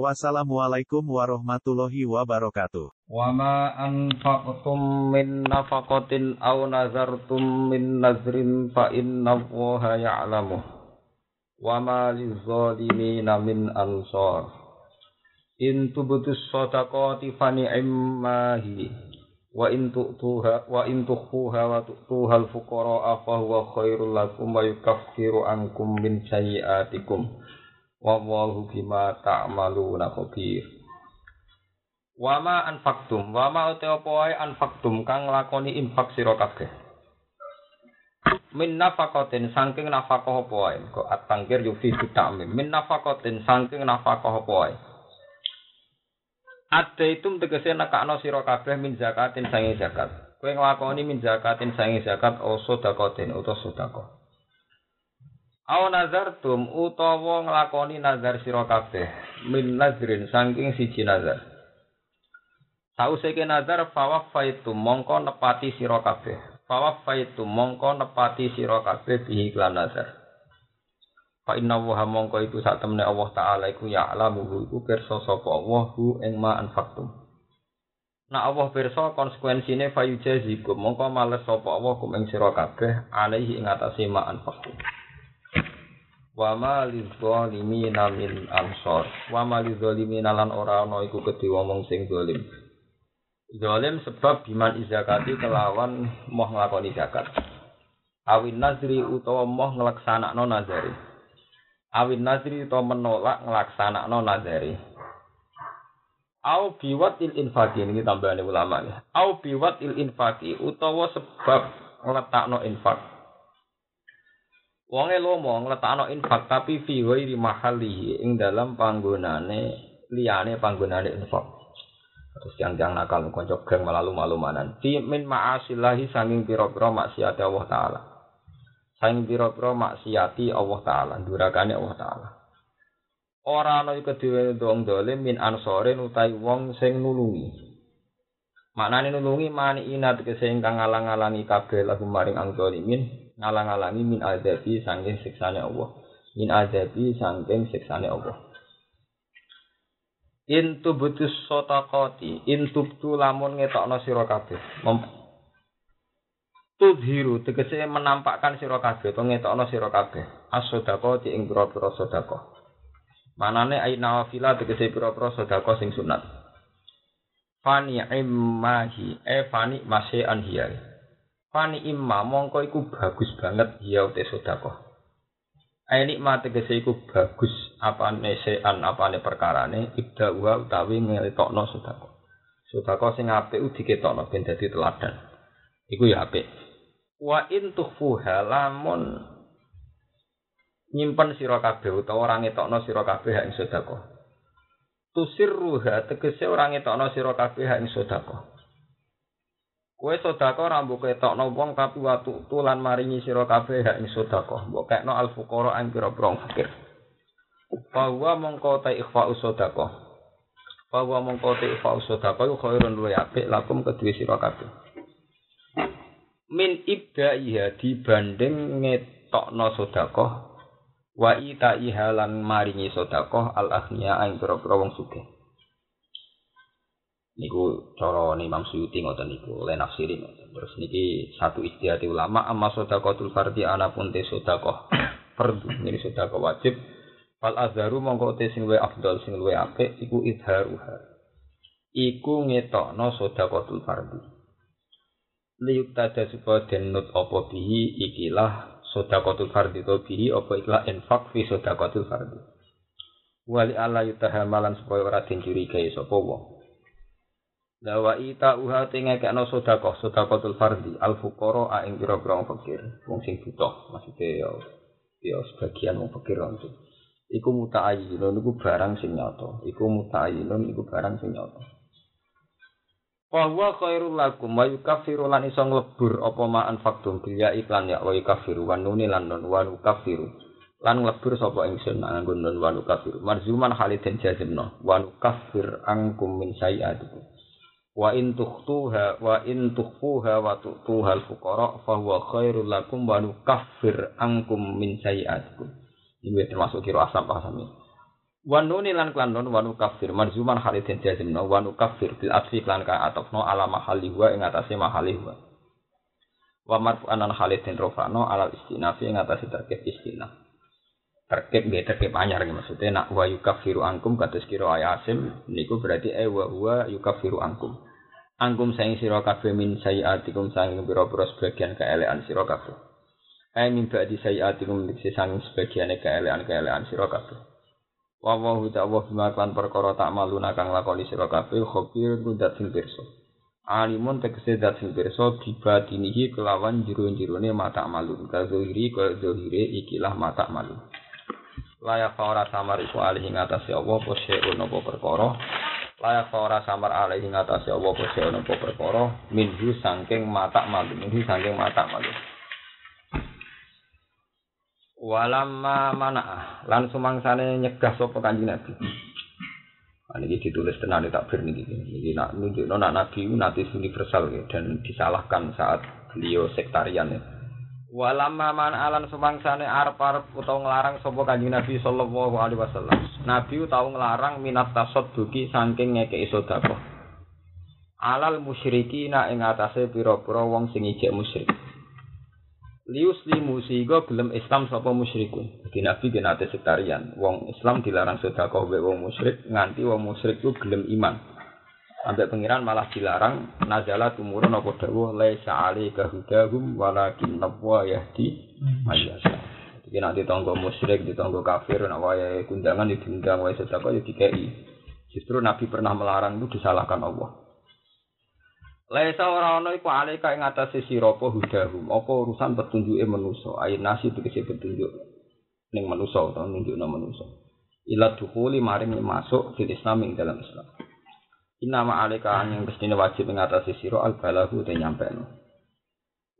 Wassalamualaikum warahmatullahi wabarakatuh. Wa ma anfaqtum min nafaqatin aw nazartum min nazrin fa innallaha ya'lamu. Wa ma lizzalimina min ansar. In tubtus sadaqati fa ni'mahi wa in tu'tuha wa in tukhuha wa tu'tuha al-fuqara fa huwa khairul lakum wa yukaffiru ankum min sayi'atikum wallahu bima ta'maluna khabir. Wama anfaktum wama uti anfaktum kang lakoni infak sira kabeh. Min nafaqatin saking nafaqah apa wae? Kok atangkir yufi ta'mim. Min nafaqatin saking nafaqah apa wae? Ada itu tegese nekakno sira kabeh min zakatin sange zakat. Kowe nglakoni min zakatin sange zakat o sodakotin utawa ko sedekah. Aw nazartum utawa nglakoni nazar sira kabeh min nazrin saking siji nazar. Sause ke nazar fawafaitu mongko nepati sira kabeh. Fawafaitu mongko nepati sira kabeh bihi lan nazar. Fa inna wa mongko iku sak temene Allah taala iku ya alamu iku pirsa sapa Allah hu ing ma anfaqtum. Nah Allah pirsa konsekuensine fayujazikum mongko males sapa Allah kum ing sira kabeh alaihi ing atase ma anfaqtum. Wa ma lizalimina min ansor. Wa ma lizalimina lan ora ana iku kedhe wong sing zalim. Zalim sebab biman izakati kelawan moh nglakoni zakat. Awin nazri utawa moh nglaksanakno nazari. Awin nazri utawa menolak nglaksanakno nazari. Au biwat il infaki ini tambahan ulama ya. Au biwat il infaki utawa sebab ngletakno infak. Wonge lomo ngletakno infak tapi fi ghairi mahallihi ing dalam panggonane liyane panggonane infak. Terus yang yang nakal konco geng melalu malu manan. Fi min ma'asillahi sanging pira-pira maksiat Allah taala. Sanging pira-pira maksiati Allah taala, durakane Allah taala. Ora ana iku dhewe wong dolim min ansorin utai wong sing nulungi. Maknane nulungi mani inat ke sing kang ngalang-alangi kabeh lagu maring ang dolimin, ngalang-alangi min azabi sanging siksane Allah. Min azabi sanging siksane Allah. Intu butus sotakoti, intu tu lamun ngetokno sira kabeh. Tudhiru tegese menampakkan sira kabeh utawa ngetokno sira kabeh. As-sadaqati ing pira-pira sedekah. Manane ai nawafila tegese pira-pira sedekah sing sunat. Fani immahi, e fani masih anhiyai. Fani imma mongko iku bagus banget ya ute sedekah. Ai nikmat tegese iku bagus apane sean apane perkarane ibda wa utawi ngelitokno sedekah. Sedekah sing apik diketokno ben dadi teladan. Iku ya apik. Wa in tukhfuha lamun nyimpen sira kabeh utawa ora ngetokno sira kabeh ing sedekah. Tusirruha tegese ora ngetokno sira kabeh ing sedekah. Kowe sedekah ora mbok ketokno wong tapi watu tulan maringi sira kabeh hak ing sedekah. Mbok kekno al fuqara ing pira-pira fakir. Bahwa mongko ta ikhfa'u sedekah. Bahwa mongko ta ikhfa'u sedekah iku khairun luwe apik lakum kedue sira kabeh. Min ibda'iha dibanding ngetokno sedekah wa ita'iha lan maringi sedekah al aghnia ing pira-pira wong sugih. Niku cara Imam Suyuti ngoten niku oleh nafsiri terus niki satu istihati ulama amma sedaqatul fardhi ana pun te sedaqah fardhu ini sedaqah wajib. Fal azharu mongko te sing luwih afdal sing luwih apik iku idharuha iku ngetokno sedaqatul fardhi liyuk tada supaya denut apa bihi ikilah sedaqatul fardhi to bihi apa ikilah infak fi sedaqatul fardhi wali ala yutahamalan supaya ora den curigai sapa wong Lawa ita uha tinga kena sodakoh, sodakotul fardi, al fukoro a ing pira pira fakir, wong sing butuh, maksudnya ya, ya sebagian wong fakir itu. Iku muta ayinun, iku barang sing nyata. Iku muta ayinun, iku barang sing nyata. Bahwa khairul lakum wa yukaffiru lan iso nglebur apa ma anfaqtum bil ya iklan ya wa yukaffiru wa nuni lan nun wa yukaffiru lan nglebur sapa ingsun nganggo nun wa yukaffiru marzuman haliden jazimno wa yukaffir angkum min sayiatikum wa in tukhtuha wa in tukhfuha wa tu'tuha al fuqara fa huwa khairul lakum wa yukaffir angkum min sayiatikum. Ini termasuk kira asam pasam ini. Wanuni lan klan non wanu kafir marzuman halidin jazimno wanu kafir bil asfi klan ka atofno ala mahali wa ing atase mahali wa wa marfu'an an halidin rofano ala istinafi ing atase terkait istinaf terkait nggih terkait anyar maksudnya nak wa yukafiru angkum kados kira ayasim niku berarti e wa huwa yukafiru angkum angkum saing sira kabeh min sayiatikum saing pira-pira sebagian keelean sira kabeh Ai min ba'di sayiatikum dikse saing sebagian keelean-keelean sira kabeh Wa wa hu ta'wa bima kan perkara tak maluna kang lakoni sira kabeh khabir kudat sing pirsa. Alimun tegese dat sing pirsa dibadinihi kelawan jero-jerone mata malun. Kazuhiri ka zuhire ikilah mata malun. Layak ora samar iku alih ing atase Allah apa seun apa perkara. Layak ora samar alih ing atase Allah apa seun apa perkara minhu saking mata malun. Minhu saking mata malun. Walamma mana lan sumangsane nyegah sapa kanjeng Nabi. Nah, ini ditulis tenan tak ber niki. Niki nak nunjukno nak Nabi natis universal dan disalahkan saat beliau sektarian ya. Walamma man alan sumangsane arep-arep utawa nglarang sapa kanjeng Nabi sallallahu alaihi wasallam. Nabi tau nglarang minat tasadduqi saking ngekeki sedekah. Alal musyrikina ing atase pira-pira wong sing ijek musyrik. lius limu sehingga gelem Islam sapa musyrikun. Di Nabi genate sektarian. Wong Islam dilarang sedekah wong musyrik nganti wong musyrik ku gelem iman. Sampai pengiran malah dilarang nazala tumurun apa dawuh laisa alika hudahum walakin nabwa yahdi mayyasa. Jadi nanti tonggo musyrik, di tonggo kafir, nak wae kundangan diundang wae sedekah ya dikei. Justru Nabi pernah melarang itu disalahkan Allah. Laisa ora ana iku alika ing atase sira apa hudahum, apa urusan petunjuke manusa, ayin nasi tegese petunjuk ning manusa utawa nunjukno manusa. Ila dukhuli maring masuk fil Islam ing dalam Islam. Inna ma alika yang mestine wajib ing atase sira al balahu te nyampeno.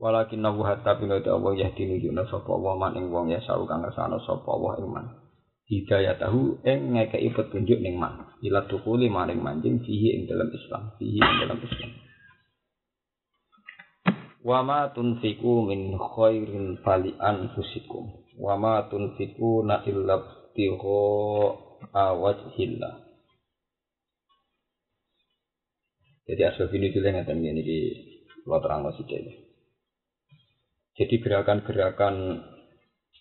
Walakin nabu hatta bila Allah yahdi nunjukno sapa wa man ing wong ya kang ngersano sapa wa ing man. Hidayah tahu ing ngekei petunjuk ning man. Ila dukhuli maring manjing fihi ing dalam Islam, fihi ing dalam Islam. wa ma tunfiku min khairin fali anfusikum wa ma tunfiku na illa tiho awajhillah jadi asbab ini dulu yang ini di lo terang jadi gerakan-gerakan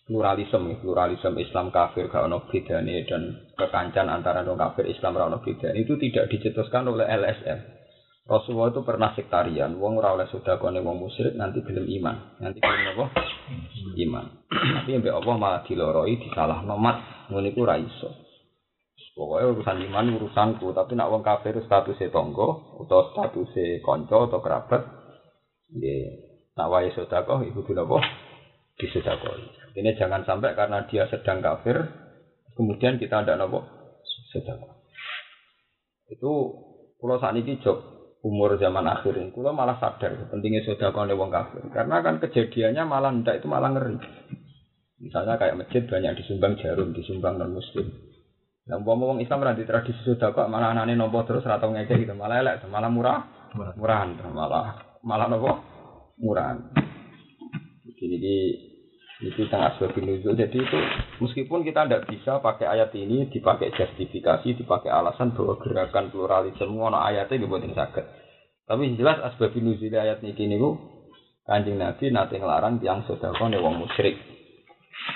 pluralisme pluralisme Islam kafir gak ono bedane dan kekancan antara non kafir Islam ora ono itu tidak dicetuskan oleh LSM Rasulullah itu pernah sektarian, wong ora oleh sedekahne wong musyrik nanti gelem iman. Nanti gelem apa? Iman. Tapi mbek Allah malah diloroi disalah nomat, ngono iku ora iso. Pokoknya urusan iman urusanku, tapi nak wong kafir statusnya tonggo atau statusnya konco atau kerabat, ya nak wae sedekah iku dulu apa? Disedekah. Ini jangan sampai karena dia sedang kafir, kemudian kita ada nopo sedekah. Itu kalau saat ini job umur zaman akhir ini, malah sadar pentingnya sodako wong kafir. Karena kan kejadiannya malah ndak itu malah ngeri. Misalnya kayak masjid banyak disumbang jarum, disumbang non muslim. Dan nah, wong Islam di tradisi sodako malah anaknya nopo terus ratau ngekek gitu, malah elek, malah murah, murahan, malah malah nopo murahan. Jadi di itu tengah sebab nuzul. Jadi itu meskipun kita tidak bisa pakai ayat ini dipakai justifikasi, dipakai alasan bahwa gerakan pluralisme semua ayatnya dibuat sakit. Tapi jelas asbab nuzul ayat ini kini kanjeng Nabi nanti ngelarang tiang sedekah nih wong musyrik.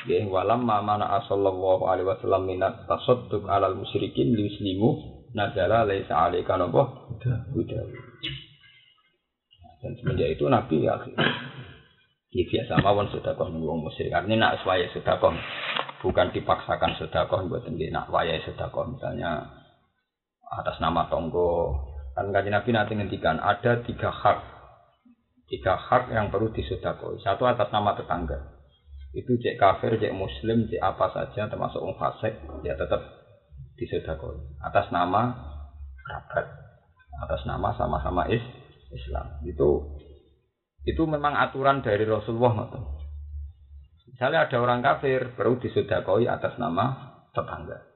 Ya walam mana asallallahu alaihi wasallam minat tasadduk alal musyrikin liuslimu nazala laisa alaika napa huda. Dan semenjak itu Nabi ya ini biasa mawon sedekah ning wong musyrik. Artinya nak suwaya sedekah bukan dipaksakan sedekah mboten nggih nak waya sedekah misalnya atas nama tonggo. Kan kanjeng Nabi nanti ngendikan ada tiga hak. Tiga hak yang perlu disedekah. Satu atas nama tetangga. Itu cek kafir, cek muslim, cek apa saja termasuk orang fasik ya tetap disedekah. Atas nama kerabat. atas nama sama-sama is Islam. Itu itu memang aturan dari Rasulullah ngoten. Misalnya ada orang kafir perlu disodakoi atas nama tetangga.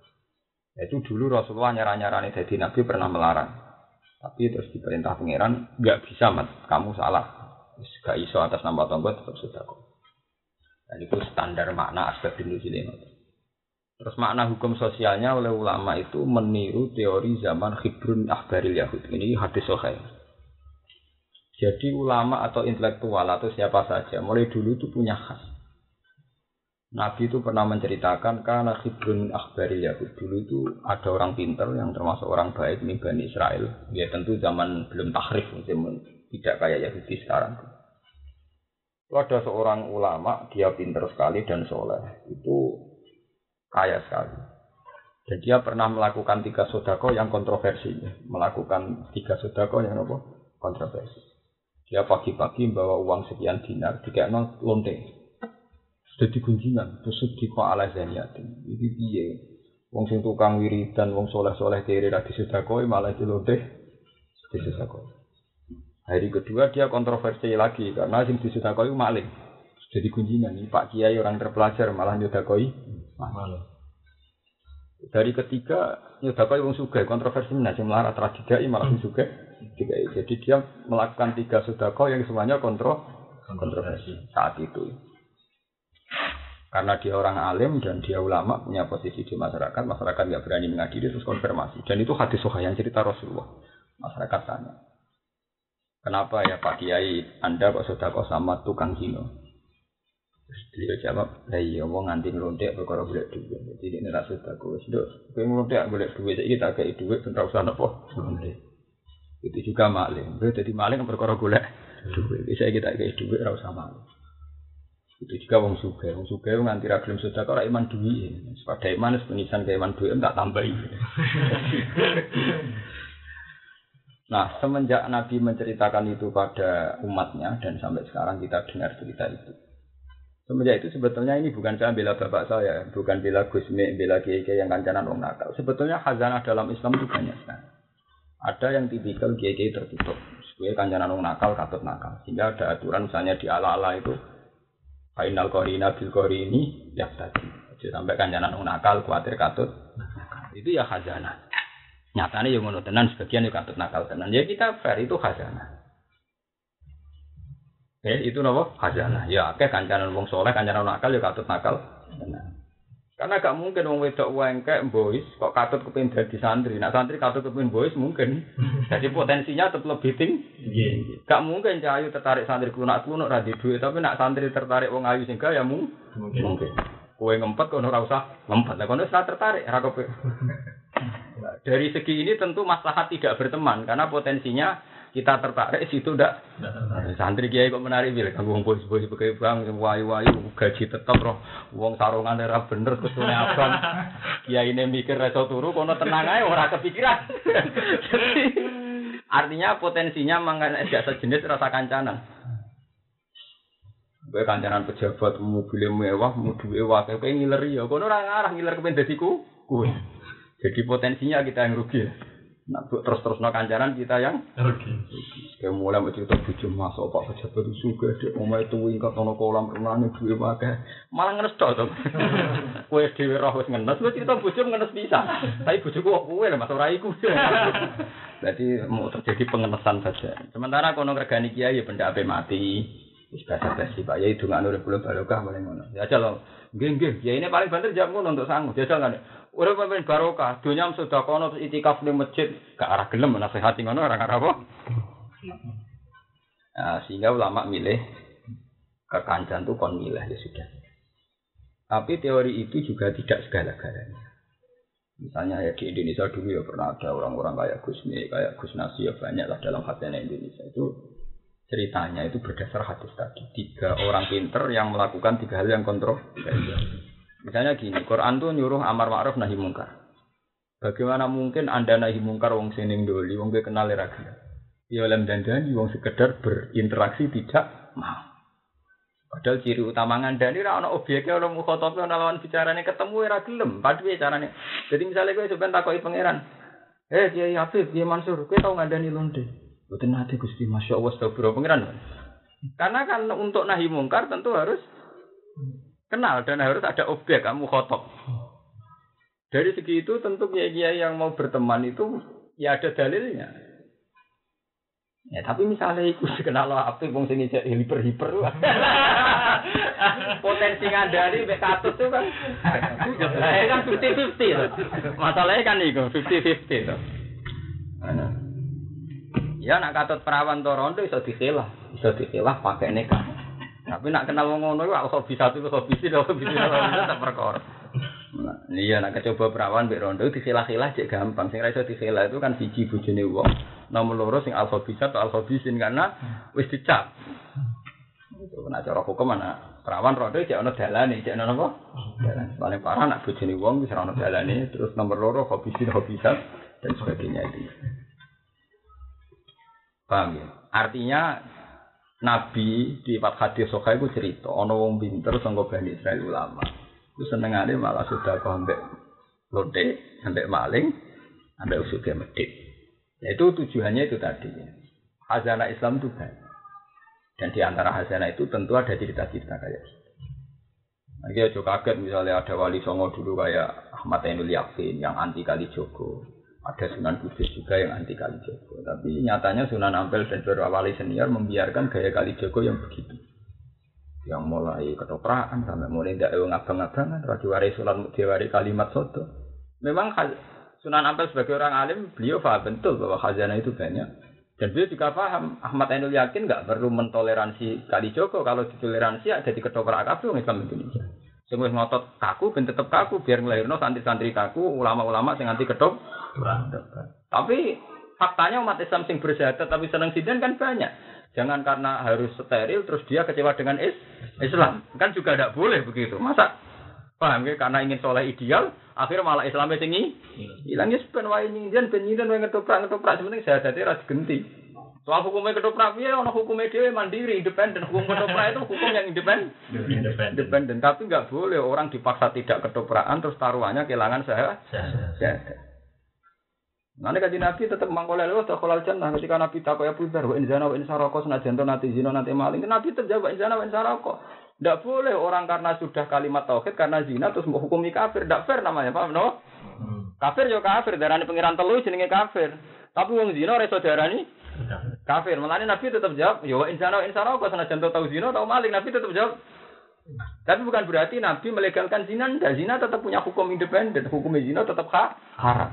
Itu dulu Rasulullah nyarang-nyarani jadi Nabi pernah melarang. Tapi terus diperintah pangeran nggak bisa mat, kamu salah. Gak iso atas nama tonggo tetap sodako. Dan itu standar makna aspek nuzul Terus makna hukum sosialnya oleh ulama itu meniru teori zaman Khibrun Akhbaril Yahud. Ini hadis sahih. Jadi ulama atau intelektual atau siapa saja mulai dulu itu punya khas. Nabi itu pernah menceritakan karena Khibrun Akhbaril Yahud dulu itu ada orang pinter yang termasuk orang baik nih Bani Israel. Ya tentu zaman belum tahrif, tidak kayak Yahudi sekarang. Itu ada seorang ulama, dia pinter sekali dan soleh. Itu kaya sekali. Dan dia pernah melakukan tiga sodako yang kontroversi. Melakukan tiga sodako yang apa? Kontroversi. Dia pagi-pagi bawa uang sekian dinar, tiga nol lonte. Sudah digunjingan, terus di ala zaniatin. Ini dia. Wong sing tukang wiridan, wong soleh-soleh kiri ra disedakoi malah di lonte disedakoi. Hari kedua dia kontroversi lagi karena sing disedakoi maling. Sudah digunjingan, ini Pak Kiai orang terpelajar malah nyedakoi maling. Dari ketiga nyedakoi wong sugih kontroversi nah sing melarat tradidai malah sing sugih jadi dia melakukan tiga sodako yang semuanya kontro kontroversi saat itu. Karena dia orang alim dan dia ulama punya posisi di masyarakat, masyarakat nggak berani mengadili terus konfirmasi. Dan itu hadis soha yang cerita Rasulullah. Masyarakat tanya, kenapa ya Pak Kiai Anda kok sodako sama tukang kino? Terus beliau jawab, lah iya wong nganti ngelontek perkara golek duit. Jadi ini rasa. Sudah, kowe ngelontek golek duit, saya kita kayak duit, tentang usah nopo. Itu juga maling. Gue jadi maling perkara golek duit. Bisa kita kayak duit ora usah maling. Itu juga wong suge, wong suge nganti ra sedekah ora iman duit. Pada iman wis penisan ke iman duit tak tambahi. nah, semenjak Nabi menceritakan itu pada umatnya dan sampai sekarang kita dengar cerita itu. Semenjak itu sebetulnya ini bukan saya bela bapak saya, bukan bela Gusmi, bela kiai yang kancanan wong nakal. Sebetulnya khazanah dalam Islam itu banyak sekali. Ada yang tipikal kiai tertutup. Supaya kancanan nong nakal katut nakal. Sehingga ada aturan misalnya di ala-ala itu final korina bil ini ya tadi. Jadi sampai kancanan nong nakal khawatir katut. Itu ya khazanah. Nyatanya yang ngono tenan sebagian yang katut nakal tenan. Ya kita fair itu khazanah. Eh itu nopo khazanah. Ya akeh kancanan wong soleh kancanan nakal ya katut nakal tenan. Karena gak mungkin wong wedok wengkek boys kok katut kepin dadi santri. Nak santri katut kepin boys mungkin. Jadi potensinya tetap lebih tinggi. Gak mungkin cahayu tertarik santri kunak kuno radi duit, tapi nak santri tertarik wong ayu sing ya mung mungkin. mungkin. Kue ngempet kono ora usah ngempet. Lah kono ora tertarik ra Dari segi ini tentu maslahat tidak berteman karena potensinya kita tertarik situ ndak santri kiai kok menarik bil kanggo wong bos-bos pakai bang wayu-wayu gaji tetap roh wong sarungan ora bener kutune abang kiai ini mikir reso turu kono tenang ae ora kepikiran artinya potensinya mangan jasa jenis rasa kancanan Gue kancanan pejabat mobil mewah, mau duwe wae kowe ngiler ya. Kono ora ngarah ngiler kepen dadi ku. Jadi potensinya kita yang rugi. Nah, terus-terus no kancaran kita yang rugi. Kayak mulai mau cerita bujuk masuk pak pejabat itu juga dia mau itu ingkat tono kolam renang duwe wae. Malah ngenes tok to. Kowe dhewe roh wis ngenes, wis cerita bujuk ngenes bisa. Tapi bujuk kok kowe lah mas ora iku. Jadi mau terjadi pengenesan saja. Sementara kono regani kiai ya benda ape mati. Wis biasa basi Pak Yai urip kula barokah paling ngono. Ya aja lho. Nggih nggih, ya ini paling banter jam ngono untuk sanggup. Jajal kan. Urip pemimpin barokah, dunia sudah kono itikaf di masjid, gak arah gelem nasihati ngono orang arah apa? Nah, sehingga ulama milih kekancan tuh kon milih ya sudah. Tapi teori itu juga tidak segala-galanya. Misalnya ya di Indonesia dulu ya pernah ada orang-orang kayak Gusmi, kayak Gus Nasi ya banyak lah dalam hatinya Indonesia itu ceritanya itu berdasar hadis tadi tiga orang pinter yang melakukan tiga hal yang kontroversial. Misalnya gini, Quran tuh nyuruh amar ma'ruf nahi mungkar. Bagaimana mungkin Anda nahi mungkar wong sining doli, wong gue kenal lagi. Ya lem dandani wong sekedar berinteraksi tidak mau. Padahal ciri utama ngandani ora ana objeknya ora mukhotobe ana lawan bicarane ketemu ora gelem. Padahal carane. Jadi misalnya gue sebentar takoki pangeran, Eh, Kiai Habib, Kiai Mansur, kowe tau ngandani londe? Mboten nate Gusti, Masya Allah, astagfirullah pengiran. Karena kan untuk nahi mungkar tentu harus kenal dan harus ada objek kamu khotob. Dari segi itu tentu kiai-kiai yang mau berteman itu ya ada dalilnya. Ya tapi misalnya itu kenal apa wong sing hiper hiper Potensi ngandani mek katut tuh kan. Ya kan 50-50 Masalahnya kan itu 50-50 tuh. Ya nak katut perawan Toronto iso dikelah, iso dikelah pakai nikah. Tapi nak kenal wong ngono iku aku bisa tuh hobi sih, hobi sih tak perkara. Nah, iya nak coba perawan mbek rondo dikelah-kelah cek gampang. Sing ra iso dikelah itu kan siji bojone wong. Nomor loro sing alfa bisa atau alfa bisin karena wis dicap. Itu kena cara hukum mana perawan rondo cek ono dalane, cek ono apa? Paling parah nak bojone wong wis ora ono dalane, terus nomor loro hobi sin hobi dan sebagainya itu. Paham ya? Artinya Nabi di hadis sokai itu cerita, ono wong pinter sanggo bani Israel ulama. Itu senengane malah sudah kau ambek lote, ambek maling, ambek usuge medit. Nah, itu tujuannya itu tadi. Hazana Islam itu banyak. Dan di antara hazana itu tentu ada cerita-cerita kayak gitu. Nanti aja kaget misalnya ada wali songo dulu kayak Ahmad Ainul Yakin yang anti kali Joko ada Sunan Kudus juga yang anti Kalijogo. Tapi nyatanya Sunan Ampel dan Jero Wali senior membiarkan gaya Kalijogo yang begitu. Yang mulai ketoprakan sampai mulai tidak ngabang-ngabangan, rajuwari Sunan Dewari kalimat soto. Memang Sunan Ampel sebagai orang alim, beliau paham betul bahwa khazanah itu banyak. Dan beliau juga paham, Ahmad Ainul yakin nggak perlu mentoleransi Kalijogo. Kalau ditoleransi ada di ketoprak kabeh Islam Indonesia. Sing wis ngotot kaku ben tetep kaku biar nglahirno santri-santri kaku, ulama-ulama sing anti ketop. Tapi faktanya umat Islam sing bersyahadat tapi senang sidan kan banyak. Jangan karena harus steril terus dia kecewa dengan is Islam. Kan juga tidak boleh begitu. Masa paham ya karena ingin soleh ideal akhirnya malah Islamnya tinggi hilang ya sepen wae nyindian ben nyindian wae ngetoprak sebenarnya syahadatnya ras genti Soal hukumnya ketoprak ya, ono hukumnya dia mandiri, independen. Hukum ketoprak itu hukum yang independen. Independen. Tapi nggak boleh orang dipaksa tidak ketoprakan terus taruhannya kehilangan saya. Nanti kaji Nabi tetap mangkolel lo tak kolal jannah ketika Nabi tak kaya pudar wa inzana wa insaroko senajan nanti zina nanti maling Nabi terjawab inzana wa insaroko tidak boleh orang karena sudah kalimat tauhid karena zina terus mau hukumi kafir tidak fair namanya paham no hmm. kafir yo kafir darah pengiran telu jenenge kafir tapi wong zina reso darani Kafir. Melani Nabi tetap jawab, ya, insana insana kok senajan tahu zina tahu maling Nabi tetap jawab. Tapi bukan berarti Nabi melegalkan zina, dan zina tetap punya hukum independen, hukum zina tetap haram.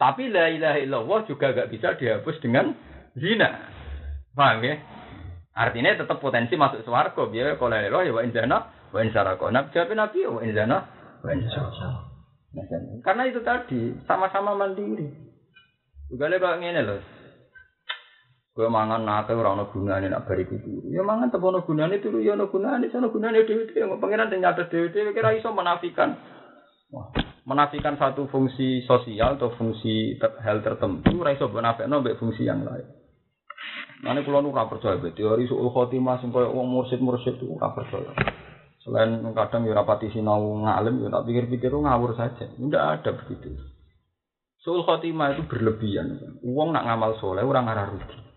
Tapi la ilaha illallah juga gak bisa dihapus dengan zina. Paham ya? Artinya tetap potensi masuk swarga biar kalau la ya wa insana wa insara Nabi jawab Nabi ya wa insana. Karena itu tadi sama-sama mandiri. Juga kok ngene loh. Kowe mangan nate ora ono gunane nak bari kudu. Ya mangan tetep ono gunane turu ya ono gunane, sono gunane dhewe-dhewe. Pangeran sing nyatet dhewe-dhewe kira iso menafikan. Wah, menafikan satu fungsi sosial atau fungsi ter hal tertentu ora iso menafekno mbek fungsi yang lain. Mane kula nu percaya be teori suul khotimah sing koyo mursid-mursid itu ora percaya. Selain kadang ya rapati sinau ngalim ya tak pikir-pikir ngawur saja. Tidak ada begitu. Suul khotimah itu berlebihan. Uang nak ngamal soleh orang ngarah rugi.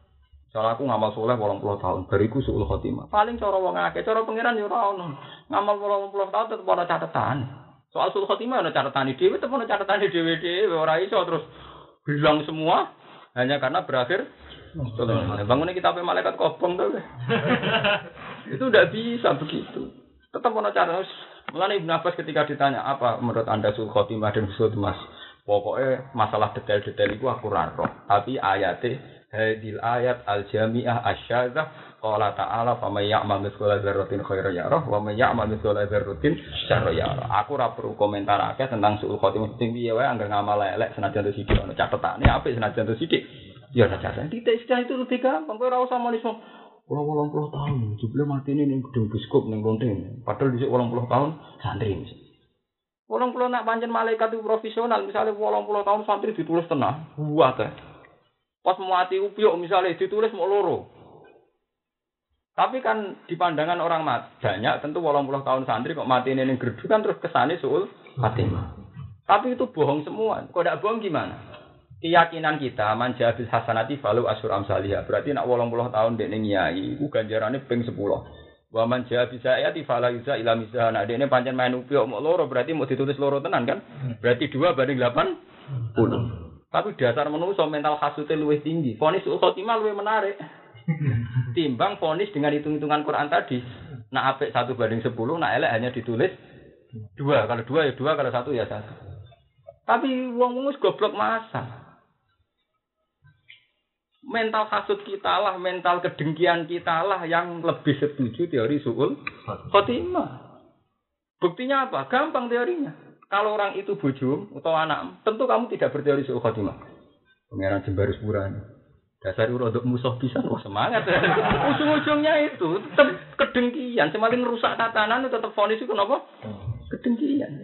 Soalnya aku ngamal soleh bolong puluh tahun, bariku suul khotimah. Paling cara wong akeh, cara pangeran yo ora ono. Ngamal bolong puluh tahun tetep ada catatan. Soal suul khotimah ada catatan di dewi, tetep ada catatan di dewi dewi. Ora iso terus bilang semua hanya karena berakhir. Bangunnya kita pakai malaikat kobong tuh. Itu udah bisa begitu. Tetap ada catatan. Mulai Ibn Abbas ketika ditanya apa menurut anda suul khotimah dan suul mas, pokoknya masalah detail-detail itu aku raro. Tapi ayatnya hadil ayat al jami'ah asyadzah qala ta'ala fa may ya'mal mithqala dzarratin khairan yarah wa may ya'mal mithqala dzarratin syarran yarah aku ora perlu komentar akeh tentang suul khotimah sing piye wae anggar ngamal elek senajan sithik ono catetane apik senajan sithik ya ora catatan titik itu lebih gampang kowe ora usah Pulau wolong puluh tahun, jubile mati ini nih gedung biskop nih lonteng. Padahal wolong puluh tahun santri misalnya. Wolong puluh nak panjen malaikat itu profesional, misalnya wolong puluh tahun santri ditulis tenang, buat teh. Pas mau mati upyuk misalnya ditulis mau loro. Tapi kan di pandangan orang mat, banyak tentu walau puluh tahun santri kok mati ini gerdu kan terus kesane suul mati. Tapi itu bohong semua. Kok tidak bohong gimana? keyakinan kita manja bil hasanati falu asur amsalihah. Berarti nak 80 tahun dekne nyai iku ganjarane ping 10. Wa man jaa bisa ya fala yuza ila misah. Nah dekne pancen main upi mau loro berarti mau ditulis loro tenan kan? Berarti 2 banding 80. Tapi dasar manusia mental khasute luwih tinggi. Fonis khotimah luwih menarik. Timbang fonis dengan hitung-hitungan Quran tadi. Nak apik satu banding 10, nak elek hanya ditulis dua. Kalau dua ya dua, kalau satu ya satu. Tapi wong wong goblok masa mental hasut kita lah, mental kedengkian kita lah yang lebih setuju teori suul khotimah. Buktinya apa? Gampang teorinya. Kalau orang itu bujum atau anak, tentu kamu tidak berteori suul khotimah. Pengiran Jembarus Burani. Dasar untuk musuh bisa, wah semangat. Ujung-ujungnya itu tetap kedengkian. Semakin rusak tatanan itu tetap fonis itu kenapa? Kedengkian.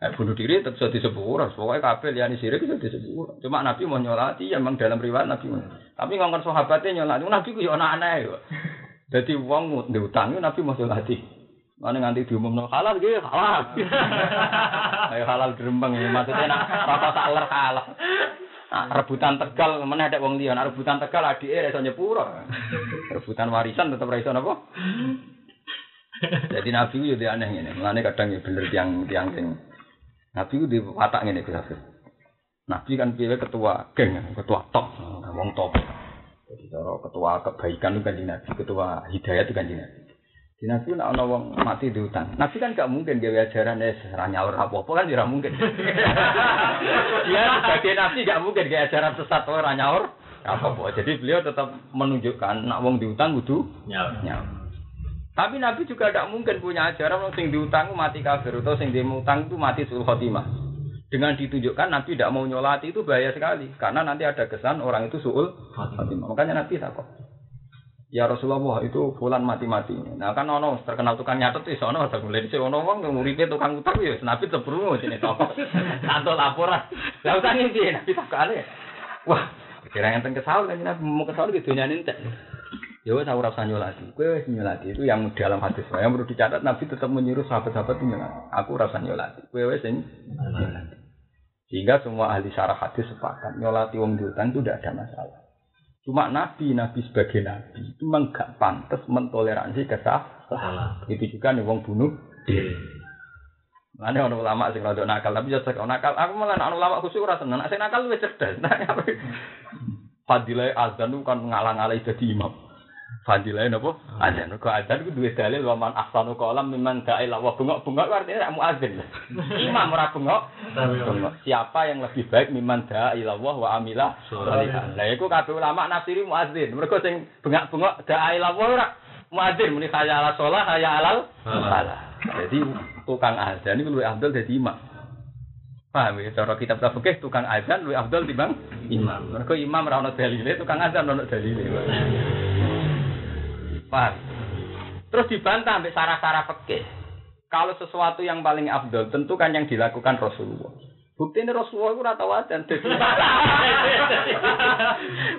Eh, bunuh diri tetap bisa disebut, pokoknya kabel liani sirik itu disebut. Cuma Nabi mau nyolati, ya memang dalam riwayat Nabi mau. Tapi ngomong sahabatnya nyolati, Nabi ku ya aneh ya. Jadi uang diutang, Nabi mau nyolati. Mana nganti diumum halal gitu, halal. Ayo halal gerembang ini maksudnya nak rata saler halal. Nah, rebutan tegal mana ada uang dia, rebutan tegal adik eh reso nyepuro. Rebutan warisan tetap reso apa? Jadi Nabi itu ya aneh ini, mana kadang ya bener tiang tiang tiang Nabi itu di watak ini Gus Nabi kan pilih ketua geng, ketua top, wong top. Jadi cara ketua kebaikan itu kan Nabi, ketua hidayah itu kan Nabi. Di Nabi nak ana wong mati di hutan. Nabi kan gak mungkin gawe ajaran es ra nyaur apa-apa kan tidak mungkin. Dia sebagai Nabi gak mungkin gawe ajaran sesat ora nyaur apa-apa. Jadi beliau tetap menunjukkan nak wong di hutan kudu nyaur. Tapi Nabi juga tidak mungkin punya ajaran sing diutang mati kafir atau sing diutang itu mati sul khotimah. Dengan ditunjukkan Nabi tidak mau nyolati itu bahaya sekali karena nanti ada kesan orang itu suul khotimah. Makanya Nabi takut. Ya Rasulullah itu fulan mati-mati. Nah kan ono terkenal tukang nyatet itu ono ada mulai di ono wong nguripe tukang utang ya Nabi tebrungu sini toko. Tanto laporan. Lah utang iki Nabi takale. Wah, kira enten kesal kan Nabi mau kesal gitu nyanin Ya wes aku rasa nyolati. Kowe wis nyolati itu yang dalam hadis. Yang perlu dicatat Nabi tetap menyuruh sahabat-sahabat nyolati. Aku rasa nyolati. Kowe wis nyolati. Sehingga semua ahli syarah hadis sepakat nyolati wong diutang itu tidak ada masalah. Cuma Nabi, Nabi sebagai Nabi itu memang gak pantas mentoleransi kesalahan. Itu juga nih wong bunuh diri. Mana orang ulama sih kalau nakal, tapi jasa kalau nakal, aku malah orang ulama khusus rasa seneng. Saya nakal lebih cerdas. Fadilah azan itu kan ngalang-alai jadi imam. Fadilah napa? Adzan. Kok adzan ku duwe dalil wa man ahsanu qalam mimman da'a ila wa bengok-bengok artinya mu muadzin. Imam ora bengok. Siapa yang lebih baik mimman da'a ila wa amila sholihan. Lah iku kabeh ulama nafsiri muadzin. Mergo sing bengok-bengok da'a ila wa ora muadzin muni kaya ala sholah kaya alal salah. Jadi tukang adzan iku luwih afdal dadi imam. Paham ya? Cara kitab fikih tukang adzan luwih afdal timbang imam. Mergo imam ora ono dalile, tukang adzan ono dalile. Paham? Terus dibantah sampai sarah-sarah pekeh. Kalau sesuatu yang paling abdul, tentu kan yang dilakukan Rasulullah. Bukti ini Rasulullah itu rata wajan.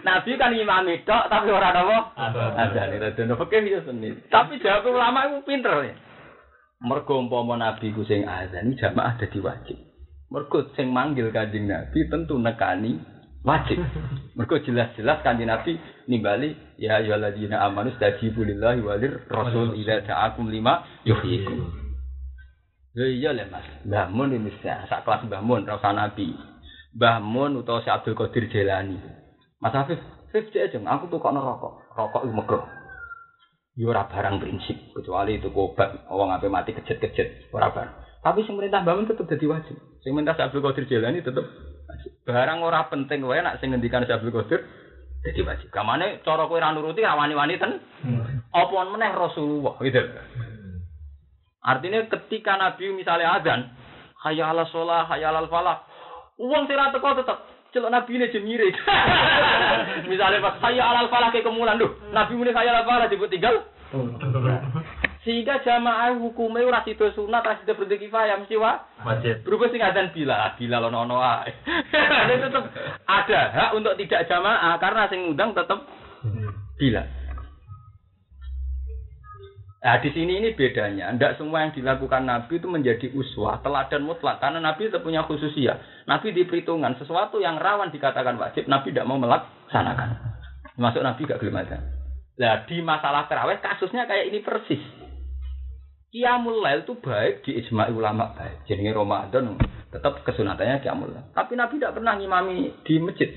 Nabi kan imam itu, tapi orang apa? Ada nih, ada nih. Oke, bisa sendiri. Tapi jawab ulama itu pinter ya. Mergo umpama Nabi ku sing azan jamaah dadi wajib. Mergo sing manggil Kanjeng Nabi tentu nekani wajib. Mergo jelas-jelas kanjeng Nabi nimbali ya ayyuhalladzina amanu stajibu lillahi walir rasul ila ta'akum lima yuhyikum. Ya iya le Mas. Mbah Mun ini sak kelas Mbah Mun ra Nabi. Mbah Mun utawa si Abdul Qadir Jailani. Mas Afif, Afif aja aku tuh kok rokok. Rokok itu megah. Yo ora barang prinsip kecuali itu obat wong ape mati kejet-kejet ora barang. Tapi sing perintah Mbah Mun tetep dadi wajib. Sing minta Abdul Qadir Jailani tetep Barang ora penting wae nak sing ngendikan Syabul Qadir dadi wajib. Kamane cara kowe ra nuruti ra wani-wani ten. Hmm. Apa meneh Rasulullah gitu. Artinya ketika Nabi misalnya azan, hayya ala sholah, hayya ala falah. Uang sing ra teko tetep celok Nabi ini jemire. misalnya pas hayya ala falah ke kemulan duh, Nabi muni hayya ala falah disebut tinggal. Sehingga jamaah hukumnya ora sida sunat, ora sida fardhu kifayah mesti wa wajib. Berubah sing adzan bila, bila lo nono ae. tetap ada hak untuk tidak jamaah karena sing undang tetap bila. Nah di sini ini bedanya. Tidak semua yang dilakukan Nabi itu menjadi uswah, teladan mutlak. Karena Nabi itu punya khususia. Nabi di perhitungan sesuatu yang rawan dikatakan wajib, Nabi tidak mau melaksanakan. Masuk Nabi gak gelem Nah di masalah terawih kasusnya kayak ini persis. Qiyamul Lail itu baik di ijma ulama baik. Jadi Ramadan tetap kesunatannya Qiyamul Lail. Tapi Nabi tidak pernah ngimami di masjid.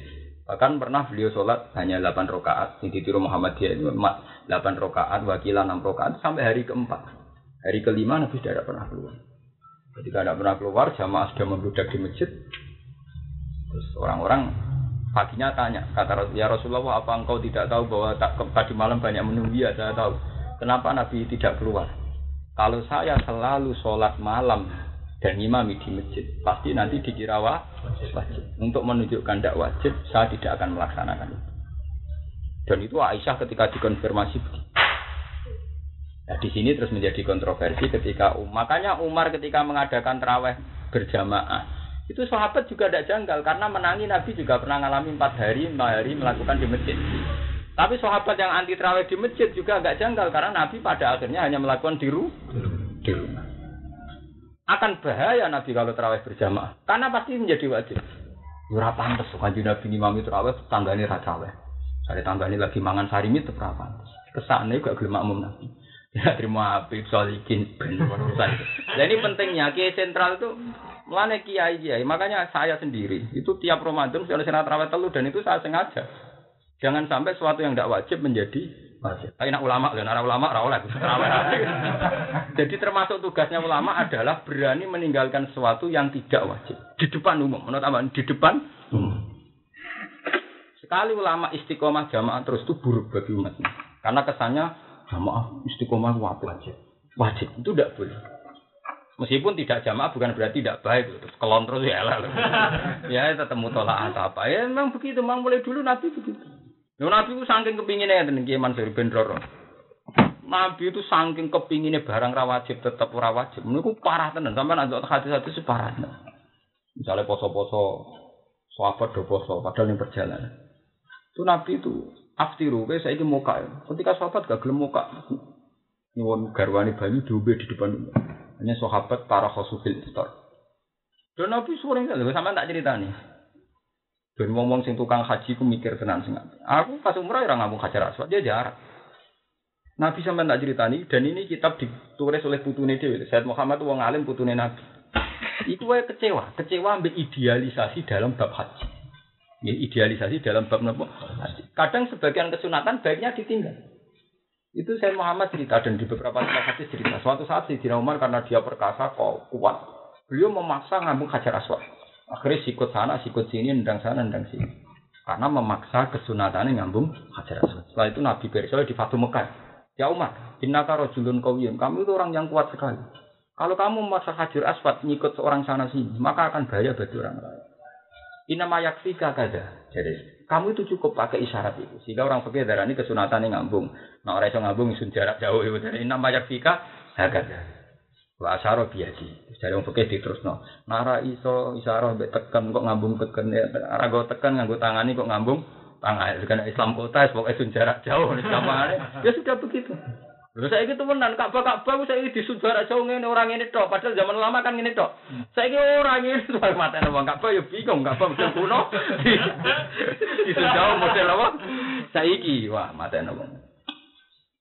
Bahkan pernah beliau sholat hanya 8 rakaat. Di tiru Muhammadiyah itu 8 rakaat, wakilan 6 rakaat sampai hari keempat. Hari kelima Nabi tidak pernah keluar. Ketika tidak pernah keluar, jamaah sudah membludak di masjid. Terus orang-orang paginya tanya, kata ya Rasulullah, apa engkau tidak tahu bahwa tak, tadi malam banyak menunggu? Ya, saya tahu. Kenapa Nabi tidak keluar? Kalau saya selalu sholat malam dan imami di masjid, pasti nanti dikira wajib. Untuk menunjukkan tidak wajib, saya tidak akan melaksanakan itu. Dan itu Aisyah ketika dikonfirmasi Nah, di sini terus menjadi kontroversi ketika Umar. Makanya Umar ketika mengadakan terawih berjamaah itu sahabat juga tidak janggal karena menangi Nabi juga pernah mengalami empat hari, lima hari melakukan di masjid. Tapi sahabat yang anti terawih di masjid juga agak janggal karena Nabi pada akhirnya hanya melakukan di rumah akan bahaya Nabi kalau terawih berjamaah karena pasti menjadi wajib. Ora pantes kanjeng Nabi imam terawih tanggane ra terawih. Sare tanggane lagi mangan sarimi tetep ora pantes. Kesane gak gelem makmum Nabi. Ya terima Habib Solikin ben urusan. Nah ini pentingnya kiai sentral itu melane kiai kiai. Makanya saya sendiri itu tiap Ramadan saya senat terawih telu dan itu saya sengaja. Jangan sampai sesuatu yang tidak wajib menjadi wajib. Tapi nak ulama, dan arah ulama rawleh. Jadi termasuk tugasnya ulama adalah berani meninggalkan sesuatu yang tidak wajib di depan umum. Menurut apa? Di depan umum. Sekali ulama istiqomah jamaah terus itu buruk bagi umat ini. Karena kesannya jamaah istiqomah wajib. Wajib itu tidak boleh. Meskipun tidak jamaah bukan berarti tidak baik terus kelon terus ya lah. ya tetap mutolak apa. Ya memang begitu, memang mulai dulu Nabi begitu. Yo Nabi ku saking kepinginnya ya tenan Ki Mansur ben Nabi itu saking kepinginnya barang ra wajib tetep ora wajib. Niku parah tenan. Sampeyan antuk hadis-hadis itu parah. Misalnya poso-poso sahabat do poso padahal yang perjalanan. Itu Nabi itu aftiru saya muka ya. Ketika sahabat gak gelem muka. Nyuwun garwani banyu diombe di depan hanya sahabat para khosufil istor. Dan Nabi sering sama tak cerita nih. Ben wong-wong sing tukang haji ku mikir tenan sing Aku pas umrah ora ngomong hajar aswad, dia jarak. Nabi sampean tak ceritani dan ini kitab ditulis oleh putune dhewe. Said Muhammad wong alim putune Nabi. Iku wae kecewa, kecewa ambek idealisasi dalam bab haji. Ya, idealisasi dalam bab nopo. Kadang sebagian kesunatan baiknya ditinggal. Itu saya Muhammad cerita dan di beberapa tempat hadis cerita. Suatu saat si Umar karena dia perkasa kok kuat, beliau memaksa ngambung hajar aswad. Akhirnya sikut sana, sikut sini, nendang sana, nendang sini. Karena memaksa kesunatannya ngambung hajar aswad. Setelah itu Nabi Bersol di Fatu Mekah. Ya Umar, innaka rajulun kawiyun. Kamu itu orang yang kuat sekali. Kalau kamu memaksa hajar aswad ngikut seorang sana sini, maka akan bahaya bagi orang lain. Inama yakfika kada. Jadi kamu itu cukup pakai isyarat itu. Sehingga orang fakir darah ini kesunatan yang ngambung. Nah orang yang ngambung isun jarak jauh itu. Inama yakfika kada. Wa asyara biadi. Jadi wong fikih diterusno. Nara iso isyarah mbek tekan kok ngambung teken ya. Ora tekan nganggo tangani kok ngambung tangan. Karena Islam kota pokoke sun jarak jauh gampangane. Ya sudah begitu. Lha saiki temenan Ka'bah Ka'bah saiki di jarak jauh ngene ora ngene tok. Padahal zaman lama kan ngene tok. Saiki ora ngene tok matene wong Ka'bah ya bingung Ka'bah model kuno. Jauh model apa? Saiki wah matene wong.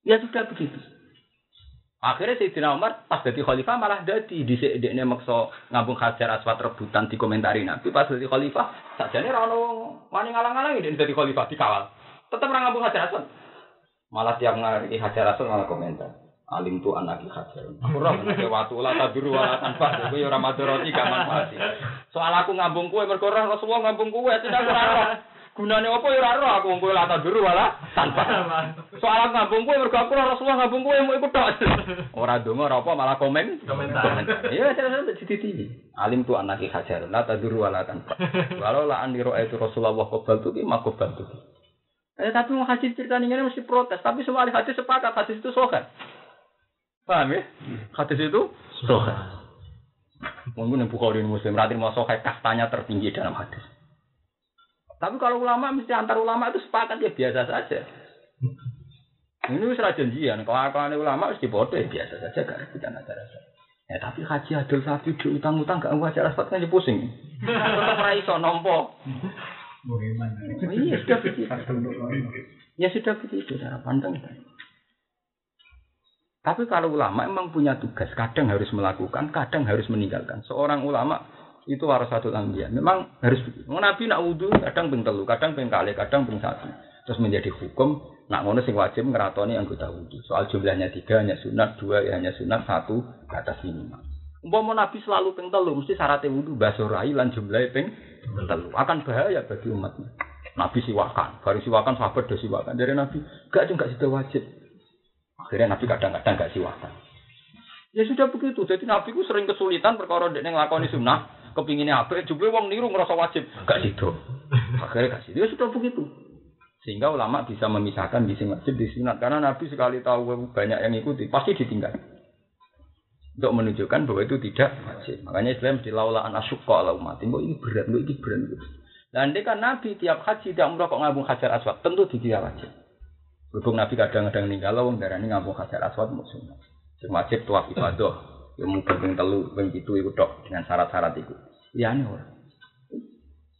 Ya sudah begitu. Akhirnya Sayyidina Umar pas jadi khalifah malah jadi di dekne maksa ngambung hajar aswat rebutan di komentari Nabi pas jadi khalifah sajane ra ono wani ngalang-alang ini jadi khalifah dikawal. Tetap ora ngambung hajar aswat. Malah tiap ngari hajar aswat malah komentar. Alim tu anak hajar. Aku menawa watu la taburu wala tanpa kowe ora madoroti gak manfaat. Soal aku ngambung kue mergo ora Rasulullah ngambung kue tidak ora Gunane apa ya ora roh aku wong kowe lata dulu wala tanpa. Soal ngambung kowe mergo aku Rasulullah ngambung kowe mau ikut tok. Ora donga ora apa malah komen. Komentar. Iya terus dititi. Alim tu anaki hajar la taduru wala tanpa. Walau la aniro itu Rasulullah qabal tu ki makobal tu. Eh tapi mau hadis cerita ini mesti protes. Tapi semua ahli hadis sepakat hadis itu sokan. Paham ya? Hadis itu sokan. Mungkin yang Bukhari Muslim berarti mau sokai kastanya tertinggi dalam hadis. Tapi kalau ulama mesti antar ulama itu sepakat ya biasa saja. Ini ra janjian, kelakuan ulama wis dipodo ya biasa saja gak rebutan acara aswad. Ya tapi haji adol sapi di utang-utang gak acara aswad kan pusing. Tetep ra iso nampa. Bagaimana? Iya sudah begitu. Ya sudah begitu cara pandang. Tapi kalau ulama emang punya tugas, kadang harus melakukan, kadang harus meninggalkan. Seorang ulama itu harus satu anbiya. Memang harus begitu. Nabi nak wudhu kadang ping kadang ping kadang ping. Terus menjadi hukum, nak ngono sing wajib ngeratoni anggota wudhu. Soal jumlahnya tiga hanya sunat, dua ya hanya sunat, satu ke atas minimal. Umpama Nabi selalu ping telu, mesti syaratnya wudhu basorai lan jumlahnya ping telu. Akan bahaya bagi umatnya. Nabi siwakan, baru siwakan sahabat do siwakan. Dari Nabi, gak itu gak sudah wajib. Akhirnya Nabi kadang-kadang gak siwakan. Ya sudah begitu. Jadi Nabi ku sering kesulitan perkara dek nglakoni sunnah, kepinginnya apa? Jumlah wong niru ngerasa wajib, gak sido. Akhirnya gak sido. Ya sudah begitu. Sehingga ulama bisa memisahkan di sing wajib di sunat karena Nabi sekali tahu banyak yang ikuti pasti ditinggal. Untuk menunjukkan bahwa itu tidak wajib. Makanya Islam di laulaan asyukka ala umat. Ini berat, ini berat. Dan dia kan Nabi tiap haji tidak umrah kok ngabung hajar aswad, tentu dikira wajib. Berhubung Nabi kadang-kadang ninggal wong darani ngabung hajar aswad musuh. Sing wajib tuaf yang mungkin ping telu, ping pitu itu tok dengan syarat-syarat itu. Ya ini orang.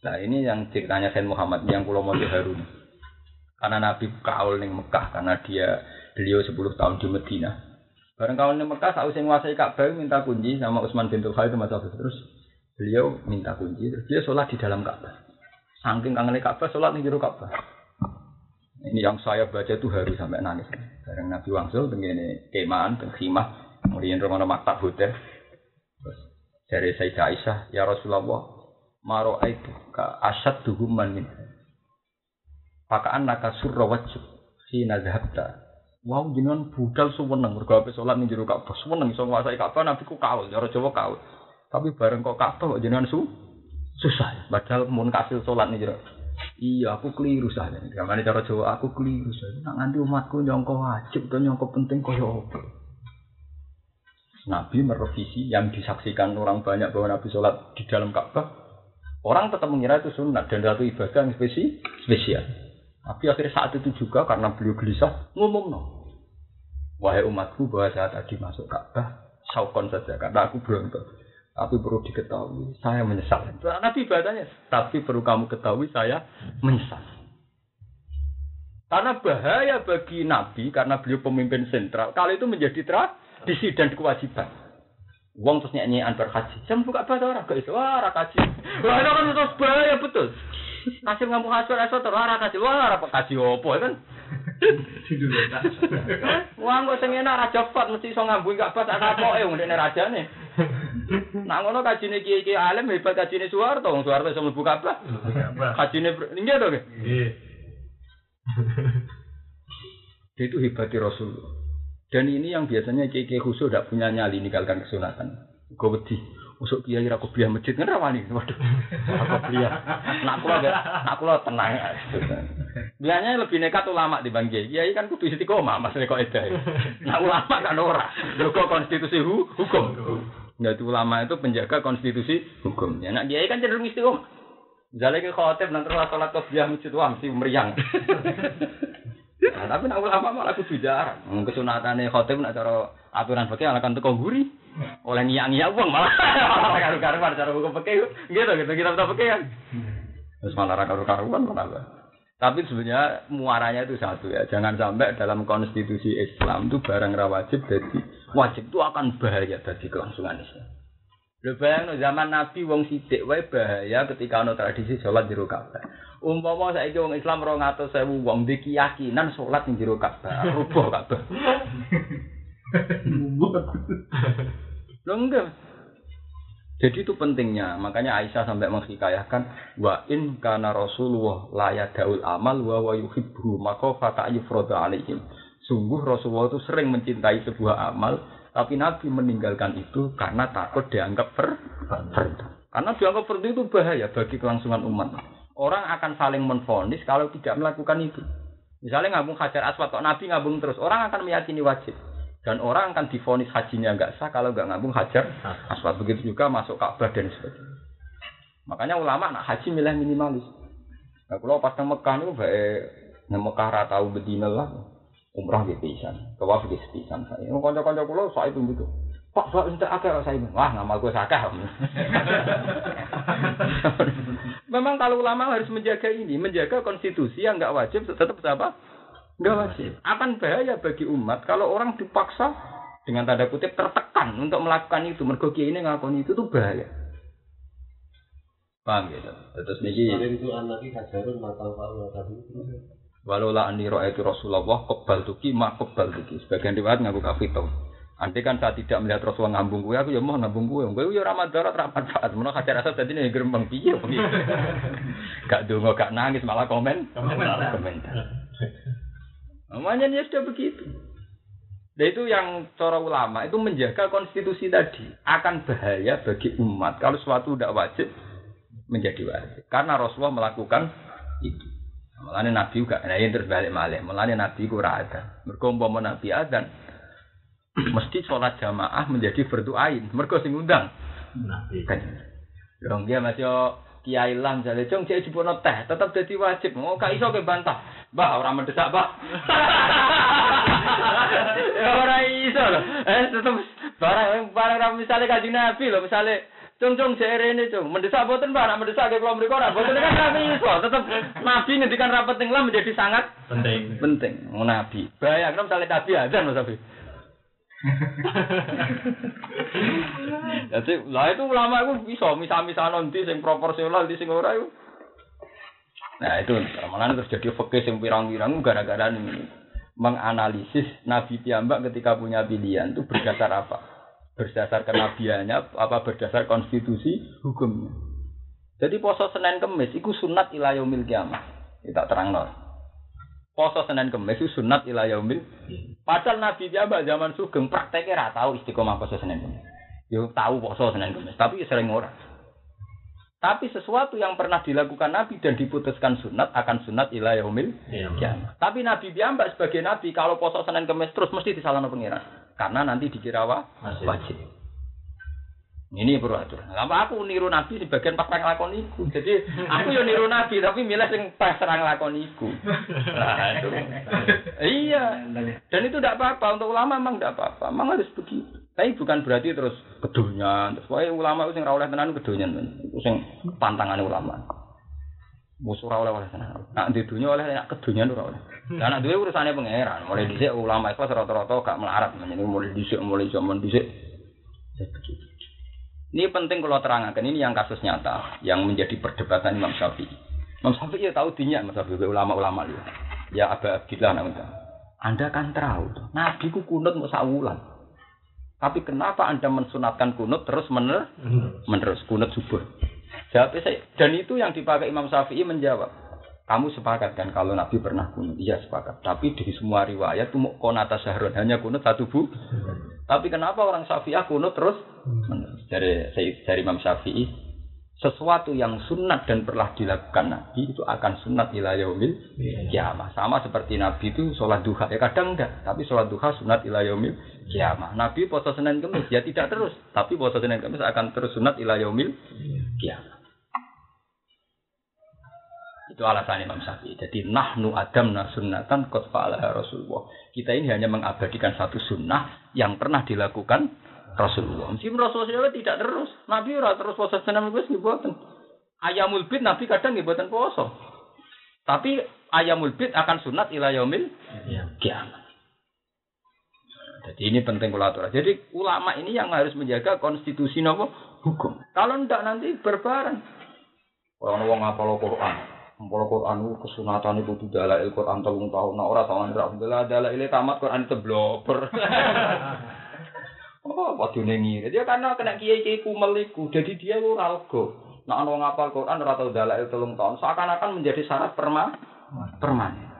Nah ini yang ceritanya Sayyid Muhammad yang Pulau Mojo Harun. Karena Nabi kaul ning Mekah karena dia beliau 10 tahun di Medina. Bareng kaul ning Mekah saat sing nguasai Ka'bah minta kunci sama Utsman bin Khalid itu terus beliau minta kunci terus dia sholat di dalam Ka'bah. Saking kangen Ka'bah sholat ning jero Ka'bah. Ini yang saya baca itu harus sampai nangis. Bareng Nabi Wangsul begini kemaan, khimah, kemudian rumah maktab hotel. Dari Sayyidah Aisyah, ya Rasulullah, maro itu ka asad duhuman min. Pakaan naka surra wajib si nazhabta. Wow jenengan budal suweneng mergo ape salat ning jero Ka'bah. Suweneng iso nguasai Ka'bah Nabi ku kaul, cara Jawa kaul. Tapi bareng kok Ka'bah kok jenengan su susah. Padahal mun kasil salat ning jero Iya, aku keliru saja. Gamane cara Jawa aku keliru saja. Nak nganti umatku nyongko wajib atau nyongko penting apa? Nabi merevisi yang disaksikan orang banyak bahwa Nabi sholat di dalam Ka'bah. Orang tetap mengira itu sunat dan satu ibadah yang spesi, spesial. Tapi akhirnya saat itu juga karena beliau gelisah ngomong no. Wahai umatku bahwa saya tadi masuk Ka'bah, saukon saja karena aku berontak. Tapi perlu diketahui, saya menyesal. Nabi ibadahnya, tapi perlu kamu ketahui, saya menyesal. Karena bahaya bagi Nabi, karena beliau pemimpin sentral, kalau itu menjadi tradisi dan kewajiban. Uang terus nyanyian berhaji. Saya buka apa orang ke itu? Wah, rakaji. Wah, itu kan terus bahaya betul. Kasih ngamu hasil terus rakaji. Wah, apa kaji opo kan? Wah, kok sing enak raja fat mesti iso ngambu gak fat sak apoke wong nek rajane. Nak ngono kajine kiai-kiai alim hebat kajine Soeharto, wong Soeharto iso mlebu Ka'bah. Kajine nggih to nggih. Nggih. Itu hebatnya Rasulullah. Dan ini yang biasanya kiai-kiai khusus tidak punya nyali ninggalkan kesunatan. Gue wedi. Usuk kiai ra kuliah masjid kan rawani. Waduh. Aku kula enggak, nak kula tenang. Biasanya lebih nekat ulama bang kiai. Kiai kan kudu istiqomah maksudnya kok edah. Nak ulama kan ora. Lho kok konstitusi hu, hukum. Jadi ulama itu penjaga konstitusi hukum. Ya nak kiai kan cenderung istiqomah. Ke khotib nanti sholat kopiah masjid wah mesti meriang. Nah, tapi nak ulama malah kudu jarang. Hmm, Kesunatane khotib nak cara aturan fikih akan teko guri. Oleh ngiyak-ngiyak wong malah karu-karuan cara hukum fikih. Gitu gitu kita tahu fikih kan. Terus malah karu-karuan malah. Tapi sebenarnya muaranya itu satu ya. Jangan sampai dalam konstitusi Islam itu barang ra wajib jadi wajib itu akan bahaya bagi kelangsungan Islam. Lho bayang zaman Nabi wong sithik wae bahaya ketika ana tradisi sholat di Ka'bah. Umpama saiki wong Islam 200.000 wong di keyakinan salat ning jero Ka'bah, rubuh Ka'bah. Lho enggak. Jadi itu pentingnya, makanya Aisyah sampai menghikayahkan wa in kana Rasulullah la yadaul amal wa wa yuhibbu maka fata yufrada alaihim. Sungguh Rasulullah itu sering mencintai sebuah amal, tapi Nabi meninggalkan itu karena takut dianggap per. Karena dianggap fardu itu bahaya bagi kelangsungan umat. Orang akan saling menfonis kalau tidak melakukan itu. Misalnya ngabung hajar aswad, kok Nabi ngabung terus, orang akan meyakini wajib. Dan orang akan difonis hajinya nggak sah kalau nggak ngabung hajar aswad. Begitu juga masuk Ka'bah dan sebagainya. Makanya ulama nak haji milih minimalis. Nah, kalau pas nang Mekah itu baik nang Mekah ratau bedina lah. Umrah gitu pisan, tawaf pisan saya. Kanca-kanca kula itu gitu. Pak, Pak, entek akeh saya. Wah, ngamal gue sakeh. Memang kalau ulama harus menjaga ini, menjaga konstitusi yang nggak wajib tetap apa? Nggak wajib. Akan bahaya bagi umat kalau orang dipaksa dengan tanda kutip tertekan untuk melakukan itu. Mergo ini ngakoni itu tuh bahaya. Paham gitu. Terus niki itu anak hajarun mata Walau la ani itu Rasulullah kebal tuki mak kebal tuki. Sebagian riwayat ngaku kafito. Nanti kan saya tidak melihat Rasulullah ngambung gue, aku ya mau ngambung gue. Gue ya ramad darat ramad faat. Mana kacar rasa tadi nih gerembang piye Gak dungo, gak nangis malah komen. Komentar. Komentar. Namanya ya sudah begitu. Dan itu yang cara ulama itu menjaga konstitusi tadi akan bahaya bagi umat kalau suatu tidak wajib menjadi wajib karena Rasulullah melakukan itu. Mulane Nabi juga, nah ini terus balik malih. Mulane Nabi kurang ada. Umpama Nabi ada, mesti sholat jamaah menjadi berdoain. Mergo sing undang. Kan. Dong dia masih kiai lah misalnya, cung cek cipono teh, tetap jadi wajib. Mau oh, kak iso ke bantah. Bah orang mendesak bah. ya orang iso loh. Eh tetap barang barang misalnya kaji Nabi loh misalnya Cung cung ini cung, mendesak boten pak, mendesak ke kelompok mereka orang, boten kan kami iso, tetap nabi ngendikan rapat tinggal menjadi sangat penting. Penting, mau nabi. Kalau misalnya nabi aja mas Nabi. Jadi lah itu ulama itu bisa misal-misal nanti sing proporsional di sing ora itu. Nah itu malah terus jadi fakih sing pirang-pirang gara-gara ini menganalisis Nabi Tiambak ketika punya pilihan itu berdasar apa? berdasar kenabiannya apa berdasar konstitusi hukumnya. Jadi poso Senin Kemis itu sunat ila yaumil kiamah. Kita terang no. Poso Senin Kemis itu sunat ila yaumil. Padahal Nabi Jabal zaman Sugeng prakteknya ra tahu istiqomah poso Senin Kemis. Yo tahu poso Senin Kemis, tapi sering ora. Tapi sesuatu yang pernah dilakukan Nabi dan diputuskan sunat akan sunat ila yaumil kiamah. Tapi Nabi Biambak sebagai Nabi kalau poso Senin Kemis terus mesti disalahkan pengiran. Karena nanti dikira wajib. Ini perlu aturan. Lama aku niru Nabi sebagian pas perang lakon iku. Jadi aku yo niru Nabi tapi milih sing pas serang lakon iku. Itu. iya. Dan itu tidak apa-apa untuk ulama memang tidak apa-apa. Memang harus begitu. Tapi bukan berarti terus kedunyan. Terus wae ulama itu sing ra oleh tenan kedunyan. Itu sing pantangan ulama. Musuh ora oleh oleh tenan. Nak di dunia oleh nak kedunyan ora oleh. Lah anak duwe urusane pangeran. Mulai dhisik ulama ikhlas rata-rata gak melarat mulai dhisik mulai zaman dhisik. Ini penting kalau terangkan ini yang kasus nyata yang menjadi perdebatan Imam Syafi'i. Imam Syafi'i ya tahu dinya Imam Syafi'i ulama-ulama dia. Ya Aba Abdillah namanya. Anda kan tahu, Nabi ku kunut mau sawulan. Tapi kenapa Anda mensunatkan kunut terus mener menerus kunut subuh? Jawabnya saya, dan itu yang dipakai Imam Syafi'i menjawab. Kamu sepakat kan kalau Nabi pernah kunut? Iya sepakat. Tapi di semua riwayat itu konata syahrun hanya kunut satu bu. Tapi kenapa orang Syafi'ah kunut terus? Dari dari Imam Syafi'i sesuatu yang sunat dan pernah dilakukan Nabi itu akan sunat ila yaumil kiamah. Sama seperti Nabi itu sholat duha. Ya kadang enggak, tapi sholat duha sunat ila yaumil kiamah. Nabi puasa Senin Kamis ya tidak terus, tapi puasa Senin Kamis akan terus sunat ila yaumil kiamah. Itu alasan Imam Syafi'i. Jadi nahnu adam sunnatan kot fa'alaha Rasulullah. Kita ini hanya mengabadikan satu sunnah yang pernah dilakukan Rasulullah. Meskipun Rasulullah tidak terus. Nabi ora terus puasa senam itu ngibuatan. Ayamul bid Nabi kadang ngibuatan puasa. Tapi ayamul bid akan sunat ila yaumil kiamat. Jadi ini penting kulatura. Jadi ulama ini yang harus menjaga konstitusi nopo hukum. Kalau ndak nanti berbareng. Orang wong ngapal Quran, Mumpul Quran kesunatan itu tidak il Quran telung tahun. Nah orang nih Alhamdulillah adalah ini tamat Quran itu bloper. oh, waktu nengi. Dia karena kena kiai kiai kumeliku, jadi dia ralgo. Nah orang ngapal Quran ora tau dalil telung tahun. Seakan-akan menjadi syarat perma permanen.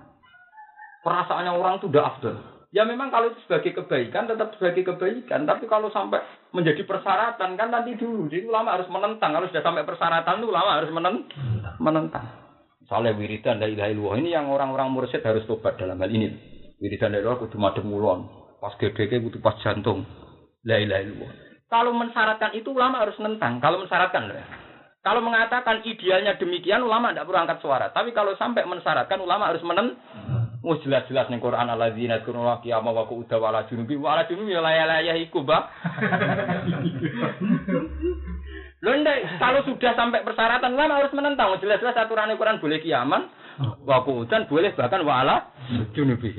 Perasaannya orang itu udah afdal. Ya memang kalau itu sebagai kebaikan tetap sebagai kebaikan, tapi kalau sampai menjadi persyaratan kan nanti dulu, jadi ulama harus menentang. Kalau sudah sampai persyaratan itu ulama harus menentang. menentang. Soalnya wiridan la ilaha illallah ini yang orang-orang mursyid harus tobat dalam hal ini. Wiridan la ilaha kudu madem mulon. Pas gedeke kudu pas jantung. La ilaha illallah. Kalau mensyaratkan itu ulama harus nentang. Kalau mensyaratkan ya. Kalau mengatakan idealnya demikian ulama tidak perlu angkat suara. Tapi kalau sampai mensyaratkan ulama harus menen Wis jelas-jelas ning Quran alladzina yadhkuruna qiyama wa qu'uda wa ala junubi wa ala junubi ya layah iku, Mbak. Ndek, kalau sudah sampai persyaratan ulama harus menentang. Jelas-jelas aturan Quran boleh kiaman, wa qu'udan boleh bahkan wa ala junubi.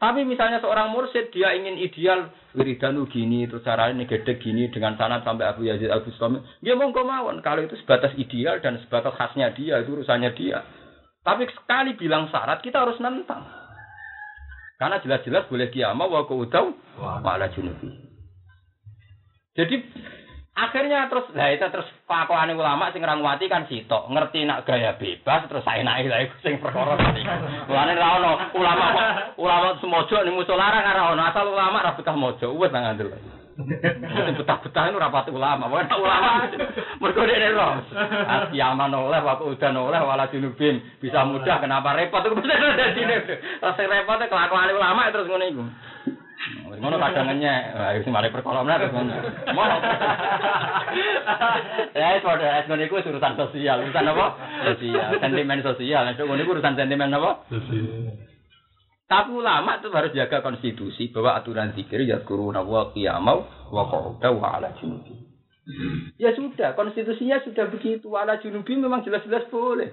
Tapi misalnya seorang mursid dia ingin ideal wiridan gini terus caranya gede gini dengan sanad sampai Abu Yazid Al Bustami, dia monggo mawon. Kalau itu sebatas ideal dan sebatas khasnya dia itu urusannya dia. Tapi sekali bilang syarat kita harus nentang. Karena jelas-jelas boleh kiamah wa qaudau wa ala junubi. Jadi Akhirnya terus lah itu terus pakwane ulama sing ngrawati kan sitok, ngerti nak gaya bebas terus saenake lha iku sing perkara tadi. Mulane ra ulama ulama semojo ning musola ra ono asal ulama ra betah mojo wis nang betah-betah itu rapat ulama, bukan ulama. Mergo dene ro. Asiaman oleh waktu udan oleh wala junubin bisa mudah kenapa repot bisa dadi. Repot kelakuan ulama terus ngono iku. Ngono kadang ngenyek. Wah, sing mari perkara menar terus ngono. Mono. Ya, itu ada ngono iku urusan sosial, urusan apa? Sosial, sentimen sosial. Nek ngono iku urusan sentimen apa? Sosial. Tapi ulama itu harus jaga konstitusi bahwa aturan zikir ya kuruna wa qiyamau wa qauda wa ala junubi. Ya sudah, konstitusinya sudah begitu. Ala junubi memang jelas-jelas boleh.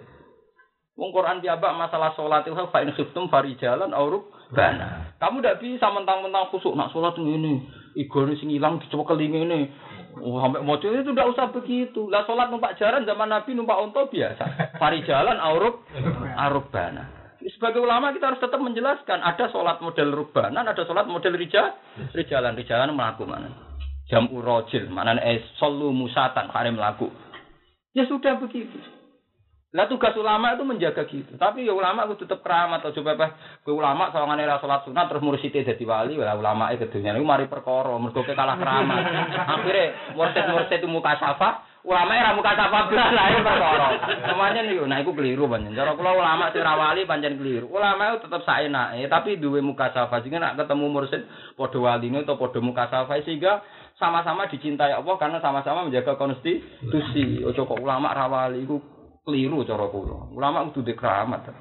Wong Quran piambak masalah sholat itu fa in khiftum farijalan auruk bana. Kamu tidak bisa mentang-mentang khusuk nak sholat ini. Igone sing ilang dicoba ini. Oh, sampai mojo itu tidak usah begitu. Lah sholat numpak jaran zaman Nabi numpak onto biasa. Farijalan auruk aruk bana. Sebagai ulama kita harus tetap menjelaskan ada sholat model rubanan, ada sholat model rija, rijalan, rijalan melaku mana. Jam urojil, mana eh solu musatan, hari melaku. Ya sudah begitu. Lah tugas ulama itu menjaga gitu. Tapi ya ulama itu tetap keramat atau coba ke ulama sawangane ra salat sunat terus mursite dadi wali lah ulama e kedunya niku mari perkara mergo kalah keramat. Akhire mursid-mursid itu muka safa, ulama e ra muka safa blas lah itu perkara. Semuanya niku nah iku keliru pancen. Cara kula ulama sing ra wali pancen keliru. Ulama itu tetap saenake tapi duwe muka safa sehingga nak ketemu mursid padha waline atau padha muka safa sehingga sama-sama dicintai Allah karena sama-sama menjaga konstitusi. Ojo kok ulama rawali iku keliru cara kula. Ulama kudu di keramat.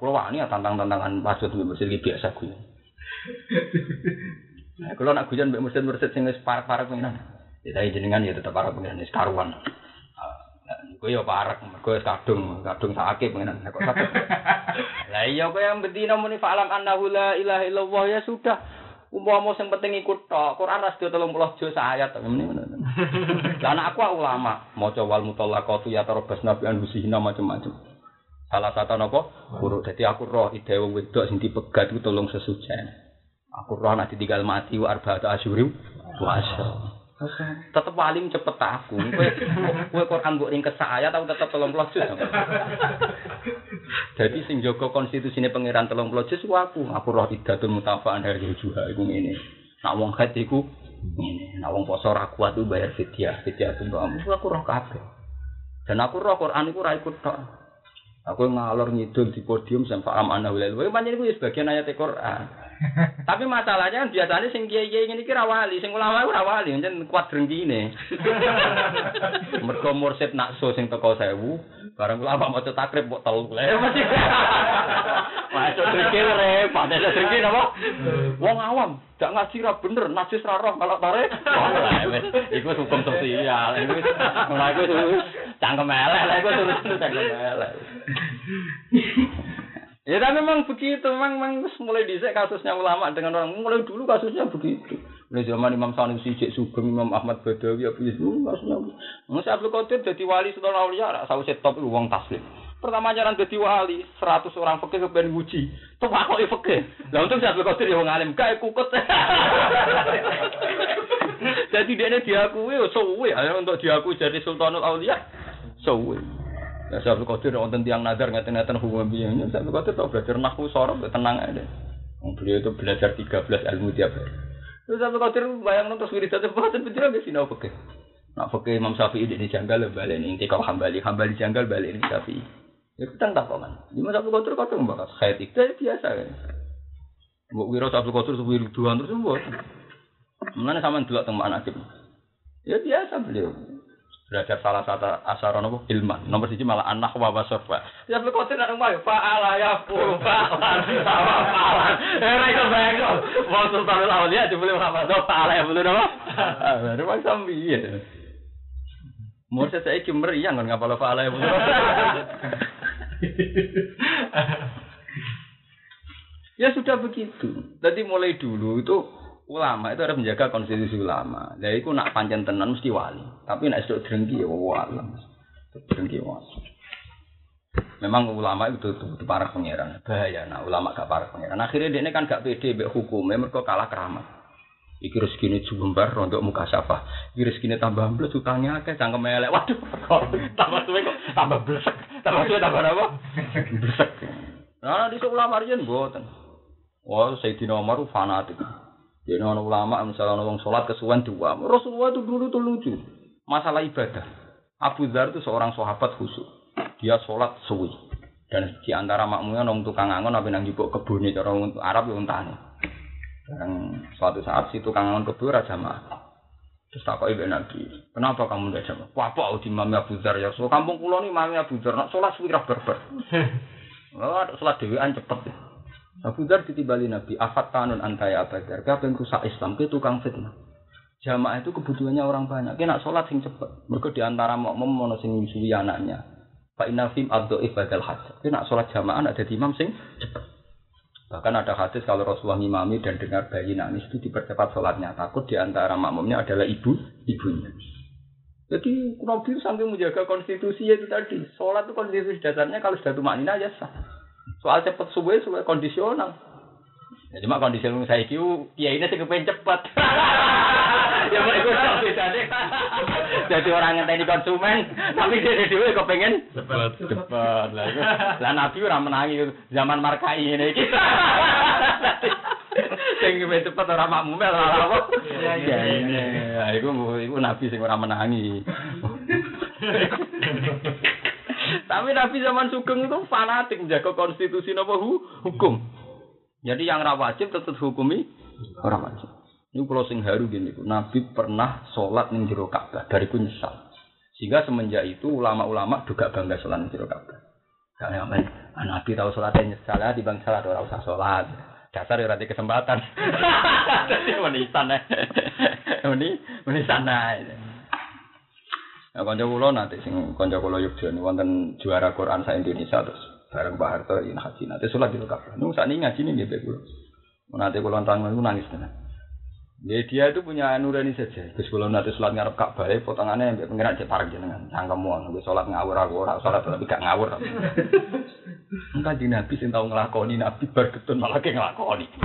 Kulo wani ya tantang-tantangan maksud mbek mesin biasa kuwi. Nah, kalau nak guyon mbek mesin-mesin sing wis parek-parek menan. Ya tapi jenengan ya tetep parek menan wis karuan. Kowe ya parek, mergo wis kadung, kadung sakit menan. Kok sakit. Lah iya kowe yang bedina muni fa'lam annahu la ilaha illallah ya sudah. Umpama sing penting ikut tok, Quran ra sedaya 30 juz ayat ngono. Lah anak aku ulama, maca wal mutallaqatu ya tarabas nabi an husina macam-macam. Salah satu napa? Guru. Dadi aku roh ide wong wedok sing dipegat iku tolong sesujen. Aku roh nek ditinggal mati wa arba'ata asyuri wa Tetep paling cepet aku. Kowe kowe Quran mbok ring kesak ayat aku tetep 30 juz. Jadi sing jaga konstitusine pangeran 30 juz ku aku. Aku roh idatul mutafa'an dari juha iku ngene. Nak khat iku ngene. Nak wong poso ra kuat ku bayar fidyah. Fidyah mbok aku roh kabeh. Dan aku roh Quran iku ra ikut. Aku ngalor ngidul di podium sampai am ana walil. Wae pancen iku sebagian ayat Quran. Tapi masalahnya kan biasanya sing kiai kiai ini kira wali, sing ulama ora wali, jangan kuat ini. Mergo mursid nakso sing teko sewu, barang ulama mau takrib mbok telu. Lah masih. Masuk drengki repot, ada drengki apa? Wong awam, gak ngaji ra bener, najis ra roh kalau tarik. Iku hukum sosial, iku mulai iku cangkem elek, lha iku terus cangkem elek. Ya memang begitu, memang, memang mulai dhisik kasusnya ulama dengan orang mulai dulu kasusnya begitu. Mulai zaman Imam Sanusi, Cek Sugeng, Imam Ahmad Badawi, apa itu kasusnya. Masa Abdul Qadir jadi wali setelah aulia, saya top itu uang taslim. Pertama jalan jadi wali, seratus orang fakir kepen uji. Tuh aku fakir. Lah untuk Abdul Qadir yang ngalim, kayak kukut. jadi dia ini diakui, suwe. Untuk diakui jadi Sultanul Aulia, suwe. Ya Syaikhul Qadir wonten tiang nazar ngeten-ngeten hukum. Ya Syaikhul Qadir tau belajar nahwu sorab tenang aja. Beliau itu belajar 13 ilmu tiap hari. Terus Syaikhul Qadir bayang terus wiridan betul nggak sih oke. Nak pakai Imam Syafi'i ini janggal balik ini kalau hambali hambali janggal balik ini Syafi'i. Ya kita tak kan. Imam Syaikhul Qadir kata membahas khayat itu biasa kan. Mbok wira Syaikhul Qadir wiridan terus mbok. Mana sama dulu teman anak Ya biasa beliau. Derajat salah satu asar nopo ilman. Nomor siji malah anak wa wasofa. Ya kok tenan rumah ya fa'ala ya fa'ala fa'ala. Eh ra iso bayang kok. Wong sultanul auliya jebule Muhammad fa'ala ya bulu nopo. Ah, rumah sambi ya. Mau saya saiki meriang kan ngapal fa'ala ya bulu. Ya sudah begitu. Jadi mulai dulu itu ulama itu harus menjaga konstitusi ulama. Lah iku nak pancen tenan mesti wali. Tapi nak sedok drengki ya wali. Drengki wali. Memang ulama itu butuh para pangeran. Bahaya nah ulama gak para pangeran. Akhirnya dia ini kan gak pede mbek hukumnya mereka kalah keramat. Iki rezekine jumbar untuk muka syafa. Iki rezekine tambah ambles utangnya akeh cangkem elek. Waduh, tambah suwe kok tambah blesek. Tambah suwe tambah apa? Blesek. Nah, di ulama riyen mboten. Wah, Sayyidina Umar fanatik. Jadi orang ulama misalnya orang sholat kesuwen dua. Rasulullah itu dulu tuh lucu. Masalah ibadah. Abu Dhar itu seorang sahabat khusus. Dia sholat suwi. Dan di antara makmumnya orang tukang angon apa nang jupuk kebun itu orang Arab yang untane. Dan suatu saat si tukang angon kebun raja mah. Terus tak kok Nabi, kenapa kamu tidak jamaah? Wah, apa di mami Abu Dhar ya? So, kampung pulau ini mami Abu Dhar, nak sholat suwi berber. Oh, sholat dewan cepet. Abu Dhar ditibali Nabi, afat tanun antaya abadar, gak pengen rusak Islam, ke tukang fitnah. Jamaah itu kebutuhannya orang banyak. Kena sholat sing cepet. Mereka di antara makmum mono sing nyusui anaknya. Pak Inafim abdo ibadal hajat. Kena sholat jamaah ada di imam sing cepet. Bahkan ada hadis kalau Rasulullah ngimami dan dengar bayi nangis itu dipercepat sholatnya. Takut di antara makmumnya adalah ibu ibunya. Jadi Nabi sampai menjaga konstitusi itu tadi. Sholat itu konstitusi dasarnya kalau sudah tumak nina ya sah. Soal cepet subuh suwe kondisional. Ya cuma kondisional saya kiu, ya ini sih kepengen cepet. ya mau ikut. Jadi orang ngenteni konsumen, tapi dia dhewe kok pengen Cepat. cepet. Lah nabi ora menangi zaman markai ini iki. Sing kepengen cepet ora makmum ora apa. Iya, iya, Ya iya, ini, ya iku iku nabi sing ora menangi. Tapi Nabi zaman Sugeng itu fanatik menjaga konstitusi nopo hu, hukum. Jadi yang ra wajib tetap hukumi orang wajib. Ini kalau sing haru gini, Nabi pernah sholat ning jero Ka'bah dari nyesal. Sehingga semenjak itu ulama-ulama juga bangga sholat ning jero Ka'bah. Karena men, ah, Nabi tahu sholatnya nyesal ya, di bang salat orang usah sholat. Dasar ya kesempatan. Jadi menisan ya. Meni, menisan ya. Nah, kanca kula nanti sing kanca kula Yogya niku wonten juara Quran sa Indonesia terus bareng Pak Harto yen haji nanti salat di kabeh. Niku sakniki ngaji nih nggih kula. Nanti kula tanggung niku nangis tenan. Ya, dia itu punya nurani saja. Gus kula nanti salat ngarep Ka'bah potongane mbek pengiran cek parek jenengan. Cangkemmu ngono salat ngawur aku ora salat tapi gak ngawur. Engka di Nabi sing tau nglakoni Nabi bar ketun malah ke nglakoni.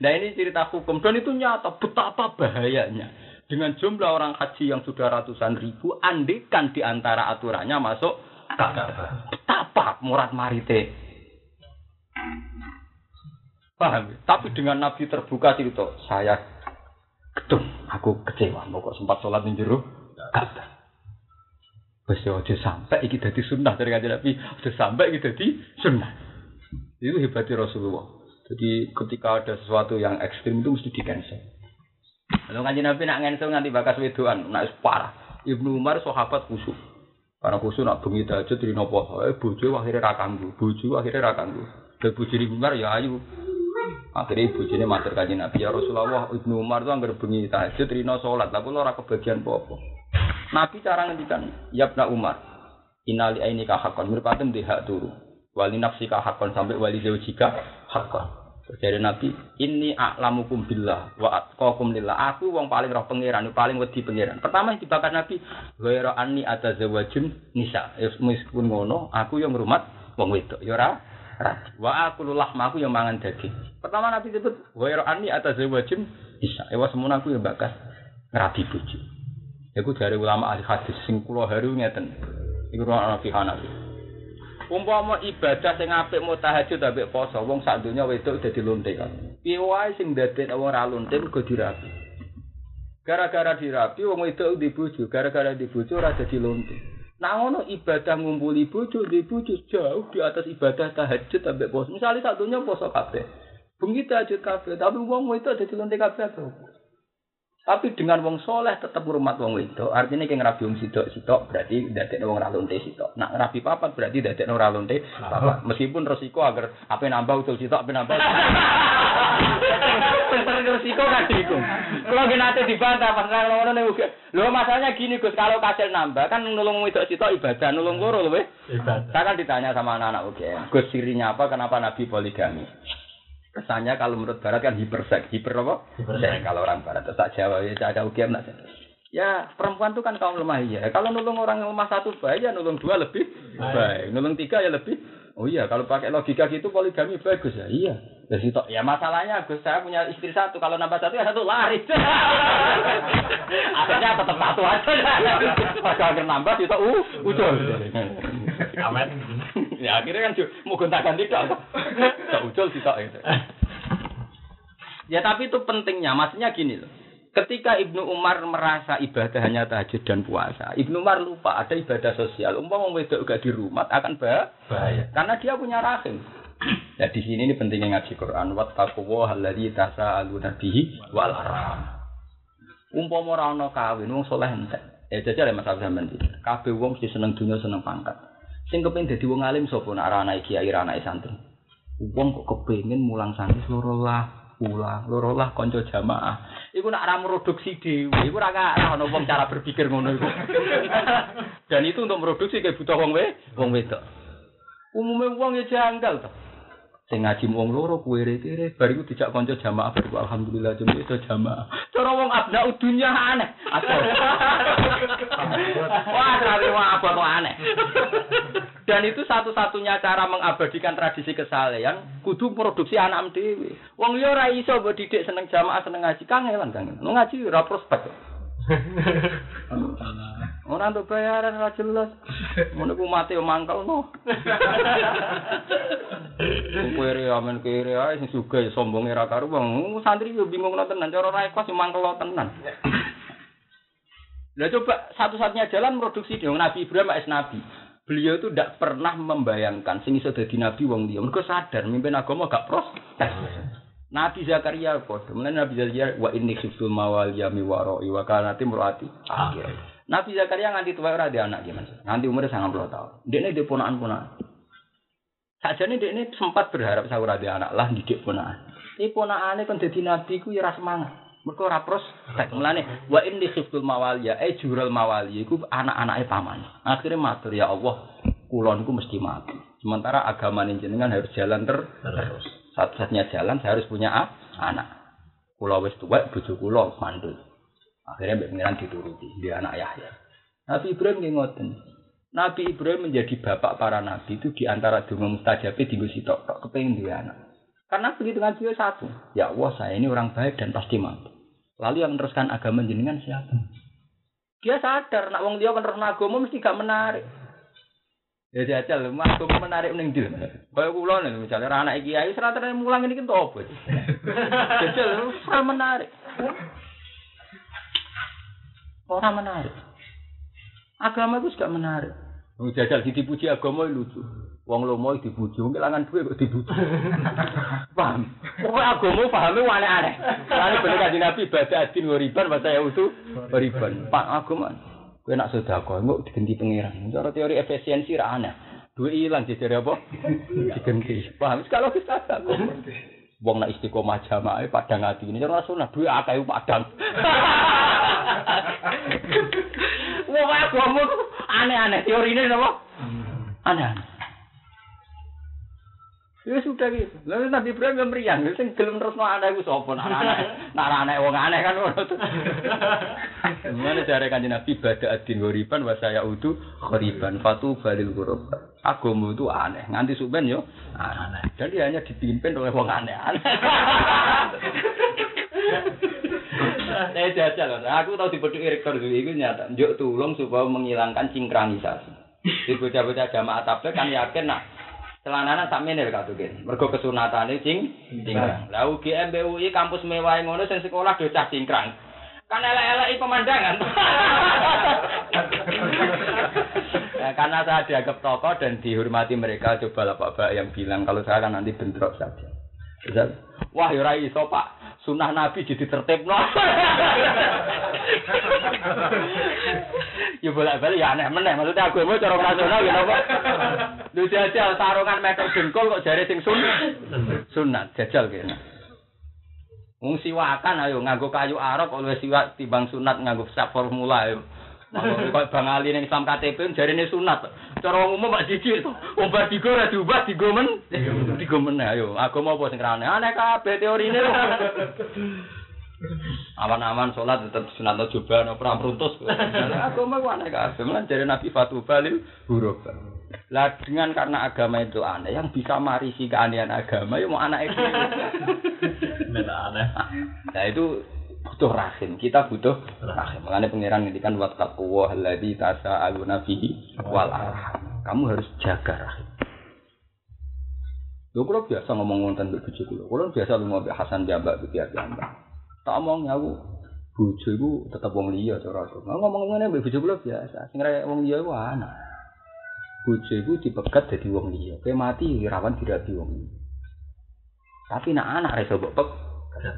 Nah ini cerita hukum dan itu nyata betapa bahayanya dengan jumlah orang haji yang sudah ratusan ribu, andikan di antara aturannya masuk. Betapa murad marite. Paham? ya? Tapi dengan Nabi terbuka itu, saya gedung, aku kecewa. Mau kok sempat sholat di jero Ka'bah. Wes yo aja sampai iki dadi sunnah dari kanjeng Nabi, aja sampai iki dadi sunnah. Itu hebatnya Rasulullah. Jadi ketika ada sesuatu yang ekstrim itu mesti di cancel. Kalau kanjeng Nabi nak cancel nganti bakas wedoan, nak parah. Ibnu Umar sahabat khusyuk. Karena khusyuk nak bengi tahajud rino poso, eh bojo akhirnya ra kanggo, bojo akhirnya ra kanggo. Dan bojo Ibnu Umar ya ayu. Akhirnya bojone matur kanjeng Nabi ya Rasulullah, Ibnu Umar tuh anggar bengi tahajud rino salat, tapi ora kebagian apa-apa. Nabi cara ngendikan, ya Ibnu Umar, inali aini ka hakon, mripatem di hak turu. Wali nafsi ka hakon sampai wali zaujika hakon. Jadi Nabi, ini a'lamukum billah wa atqakum lillah. Aku wong paling roh pangeran, paling wedi pangeran. Pertama yang dibakar Nabi, ghaira anni atazawajun nisa. Ya meskipun ngono, aku yang ngrumat wong wedok. Ya ora ora. Wa aku lahma aku yang mangan daging. Pertama Nabi sebut ghaira anni atazawajun nisa. Ya semono aku yang bakas ngerabi bojo. Iku dari ulama ahli hadis sing kula haru ngeten. Iku ana fi Hanafi. Umpama ibadah sing apik mau tahajud ambek poso, wong sak donya wedok dadi lonte kan. Piye wae sing dadekno wong ora lonte mergo dirapi. Gara-gara dirapi wong wedok di bojo, gara-gara di bojo ora dadi lonte. Nah ngono ibadah ngumpuli bojo di bojo jauh di atas ibadah tahajud ambek poso. Misalnya sak donya poso kabeh. Bengi tahajud kabeh, tapi wong wedok dadi lonte kabeh? Tapi dengan wong soleh tetap ngurmat wong wedok, artinya kayak ngerabi wong sidok sidok berarti dadek wong ralunte sidok. Nak ngerabi papat berarti dadek wong ralunte papat. Meskipun resiko agar apa nambah utul sidok, apa nambah. Tentang resiko kan iku. Kalau gak nanti dibantah pas ngono nih uga. Lho masalahnya gini Gus, kalau kasil nambah kan nulung wedok sidok ibadah, nulung loro lho weh. Ibadah. Saya kan ditanya sama anak-anak UGM, Gus sirinya apa, kenapa Nabi poligami? Kesannya kalau menurut Barat kan hiperseks, hiper apa? Hiperseks. Kalau orang Barat terus tak Jawa ya ada UGM nak. Ya perempuan tuh kan kaum lemah ya. Kalau nulung orang lemah satu baik ya nulung dua lebih baik, nulung tiga ya lebih. Oh iya kalau pakai logika gitu poligami bagus ya. Iya. Ya, sitok. ya masalahnya Gus saya punya istri satu kalau nambah satu ya satu lari. Akhirnya tetap satu aja. Pas akhir nambah itu uh ucul. Amin. Ya akhirnya kan mau gonta ganti dong. Tak ucul sih tak itu. Ya tapi itu pentingnya, maksudnya gini loh. Ketika Ibnu Umar merasa ibadah hanya tahajud dan puasa, Ibnu Umar lupa ada ibadah sosial. Umpama wedok gak di rumah akan bah Bahaya. karena dia punya rahim. Ya di sini ini pentingnya ngaji Quran. Wattaquwa alladzi tasaaluna bihi wal arham. Umpama ora ana kawin wong saleh entek. Ya jajal ya Mas Abdul Samad. Kabeh wong mesti seneng dunya seneng pangkat. Sing kepengin dadi wong alim sapa nek ora anake kiai ora anake santri. Wong kok kepengin mulang santri loro lah, ulang, loro lah kanca jamaah. Iku nak ora produksi dhewe, iku ora ana wong cara berpikir ngono iku. Dan itu untuk produksi kayak butuh wong we, wong wedok. Umumnya wong ya janggal to. Sing ngaji wong loro kuwere kere bar iku dijak kanca jamaah bar iku alhamdulillah jam itu jamaah. Cara wong abna dunya aneh. Atau. Wah, terlalu wong abot aneh. Dan itu satu-satunya cara mengabadikan tradisi kesalehan kudu produksi anak dhewe. Wong liya ora iso mbok didik seneng jamaah seneng ngaji kangelan kangen. Nu ngaji ora prospek. Ora untuk bayaran ora jelas. Ngono ku mati yo mangkel no. Kuwi amen kiri ae sing sugih ya sombonge ra karuan. Santri yo bingung no tenan cara ra ikhlas yo mangkel tenan. Lah coba satu-satunya jalan produksi dong Nabi Ibrahim es Nabi. Beliau itu tidak pernah membayangkan sing iso dadi nabi wong liya. Mergo sadar mimpin agama gak prospek. Nabi Zakaria padha. Mulane Nabi Zakaria wa inni khiftul mawaliya mi waroi wa kanati murati. Akhir. Nabi Zakaria nganti tuwa ora anak gimana? Nganti umurnya 90 tahun. Dia ini ponakan-ponakan. Sajane dia ini sempat berharap saya ora ada anak lah didik ponakan. Tapi ponakane kan dadi nabi ku ya semangat. Mergo ora prospek. Mulane wa inni khiftul mawaliya eh jural mawaliya iku anak-anake paman. Akhirnya matur ya Allah, kula niku mesti mati. Sementara agama jenengan harus jalan ter Terus. Satu-satunya jalan saya harus punya anak. Kula wis tuwek bojo kula mandul. Akhirnya mbek pengiran dituruti, dia anak Yahya. Nabi Ibrahim nggih ngoten. Nabi Ibrahim menjadi bapak para nabi itu di antara donga mustajab di sitok tok kepengin dia anak. Karena begitu ngaji ya satu. Ya Allah, saya ini orang baik dan pasti mati. Lalu yang meneruskan agama jenengan siapa? Dia sadar, nak wong dia kan terus agama mesti gak menarik. Ya jajal, mah agama menarik ning ndi? Kaya kula nih, misalnya ra anak kiai serata mulang ini kan apa? Jajal, ora menarik. Ora menarik. Agama itu gak menarik. Wong jajal dipuji agama lucu. Wong lomo dipuji, wong kelangan duwe kok dipuji. Paham? Pokoknya agama pahame aneh-aneh. Lalu bener kanjeng Nabi baca adin wariban bahasa ya itu wariban. Pak agama. Kowe nak sedekah engko digenti pangeran. Cara teori efisiensi ra aneh. Duwe ilang jejere apa? Digenti. Paham? Kalau kita. Wong nak istiqomah jamaah padang ati ini cara sunah duwe akeh padang. Wong agama aneh-aneh teorine napa? Aneh-aneh. Ya sudah gitu. Lalu Nabi Ibrahim yang meriang, sing gelem terus no sapa? Nak anak, nak anak wong aneh kan ngono tuh. Mana cara kanjeng Nabi bada adin ghoriban wa saya udu ghoriban fatu balil ghurab. Agama itu aneh, nganti suben yo aneh. Dan dia hanya dipimpin oleh wong aneh-aneh. Saya jajal, loh. aku tahu di beduk rektor dulu itu nyata. Njuk tulung supaya menghilangkan sinkronisasi. Di bocah-bocah jamaah tabligh kan yakin nak celanana sak menir katukin. Mergo kesunatane cing cingkrang. Lah UGM BUI kampus mewah ngono sing sekolah do cah cingkrang. Kan elek-eleki pemandangan. Nah, karena saya dianggap tokoh dan dihormati mereka, coba lah Pak yang bilang kalau saya kan nanti bentrok saja. Wah, ya iso Pak. Sunah Nabi jadi tertib no. ya bolak-balik ya aneh meneh. Maksudnya agama cara nasional gitu apa? Lu jajal sarungan meter jengkol kok jari sing sunat. Sunat jajal kene. Wong siwakan ayo nganggo kayu arok oleh siwak timbang sunat nganggo sak formula ayo. Kok Bang Ali ning Islam KTP jarine sunat. Cara wong umum mak jijik to. Wong bar digo ora diubah digo men. Digo men ayo. Agama apa sing rane? Aneh kabeh teorine. Aman-aman sholat tetap sunat coba no perang peruntus. Agama ku aneh kabeh. Lan jare Nabi Fatu Balil huruf. Lah dengan karena agama itu aneh, yang bisa marisi keanehan agama ya mau anak itu. Nah itu butuh rahim. Kita butuh rahim. Makanya pangeran ngendikan wa taqwa alladzi tasaaluna fihi wal arham. Kamu harus jaga rahim. Lho kalau biasa ngomong wonten mbek bojo kula. Biasa lunga mbek Hasan Jambak Kiai Jambak. Tak omong aku bojo iku tetep wong liya cara aku. Ngomong ngene mbek bojo kula biasa. Sing rek wong liya iku anak. Bojo iku dipegat dadi wong liya. Kowe mati rawan dirabi wong liya. Tapi nak anak reso mbok.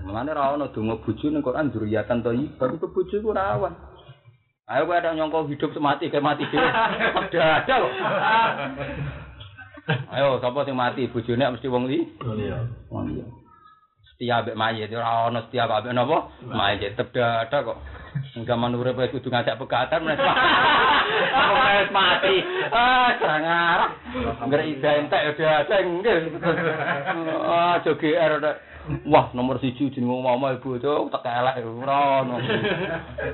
Mulane ra ono donga bojo ning Quran dzurriatan thayyibah iku bojo iku rawan. Ayo kowe ada nyongko hidup semati kayak mati dhewe. Ada ada kok. Ayo sapa sing mati bojone mesti wong li? Wong liya. Setia ambek mayit ora ono setia kok ambek napa? Mayit tetep ada kok. Sing zaman urip wis kudu ngajak pegatan menes. Wis mati. Ah, kurang arah. Ngger ida entek udah ada enggak. Ah, jo GR udah. Wah, nomor siji jeneng mama ibu itu tak elek ora ono.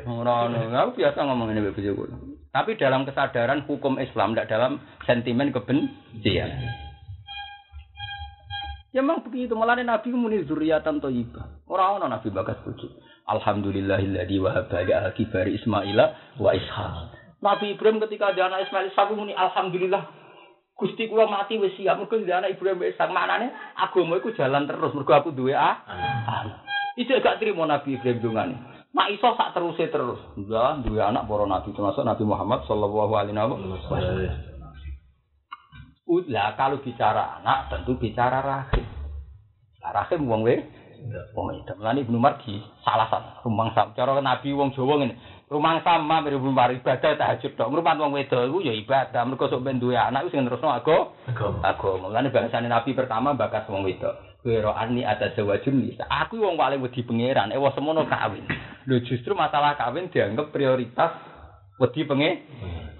Ora ono. Aku biasa ngomong ini bojoku. Tapi dalam kesadaran hukum Islam, tidak dalam sentimen kebencian. Ya memang begitu, malah Nabi muni zuriatan thayyibah. Ora ono Nabi bagas bojo. Alhamdulillahilladzi wahaba li akibari Ismaila wa Ishaq. Nabi Ibrahim ketika ada anak Ismail Ishaq muni alhamdulillah. Gusti kula mati wis siap mergo ada anak Ibrahim Ishaq. Maknane agama iku jalan terus mergo aku duwe ah. Itu gak terima Nabi Ibrahim dungane. Mak iso sak terusé terus. Lah duwe anak para nabi termasuk Nabi Muhammad sallallahu alaihi wasallam. Lah kalau bicara anak tentu bicara rahim. Lah rahim wong we wong itu. Mulane Ibnu Marji salah satu rumang sam. Cara Nabi wong Jawa ngene. Rumang sama mirip Ibnu Marji ibadah tahajud tok. Ngrupat wong wedok iku ya ibadah. Mergo sok ben duwe anak sing nerusno aku. Agama. Mulane bahasane Nabi pertama bakas wong wedok. Kira ani ada sewajun nisa. Aku wong paling wedi pangeran. Ewa semono kawin. Lho justru masalah kawin dianggap prioritas wedi penge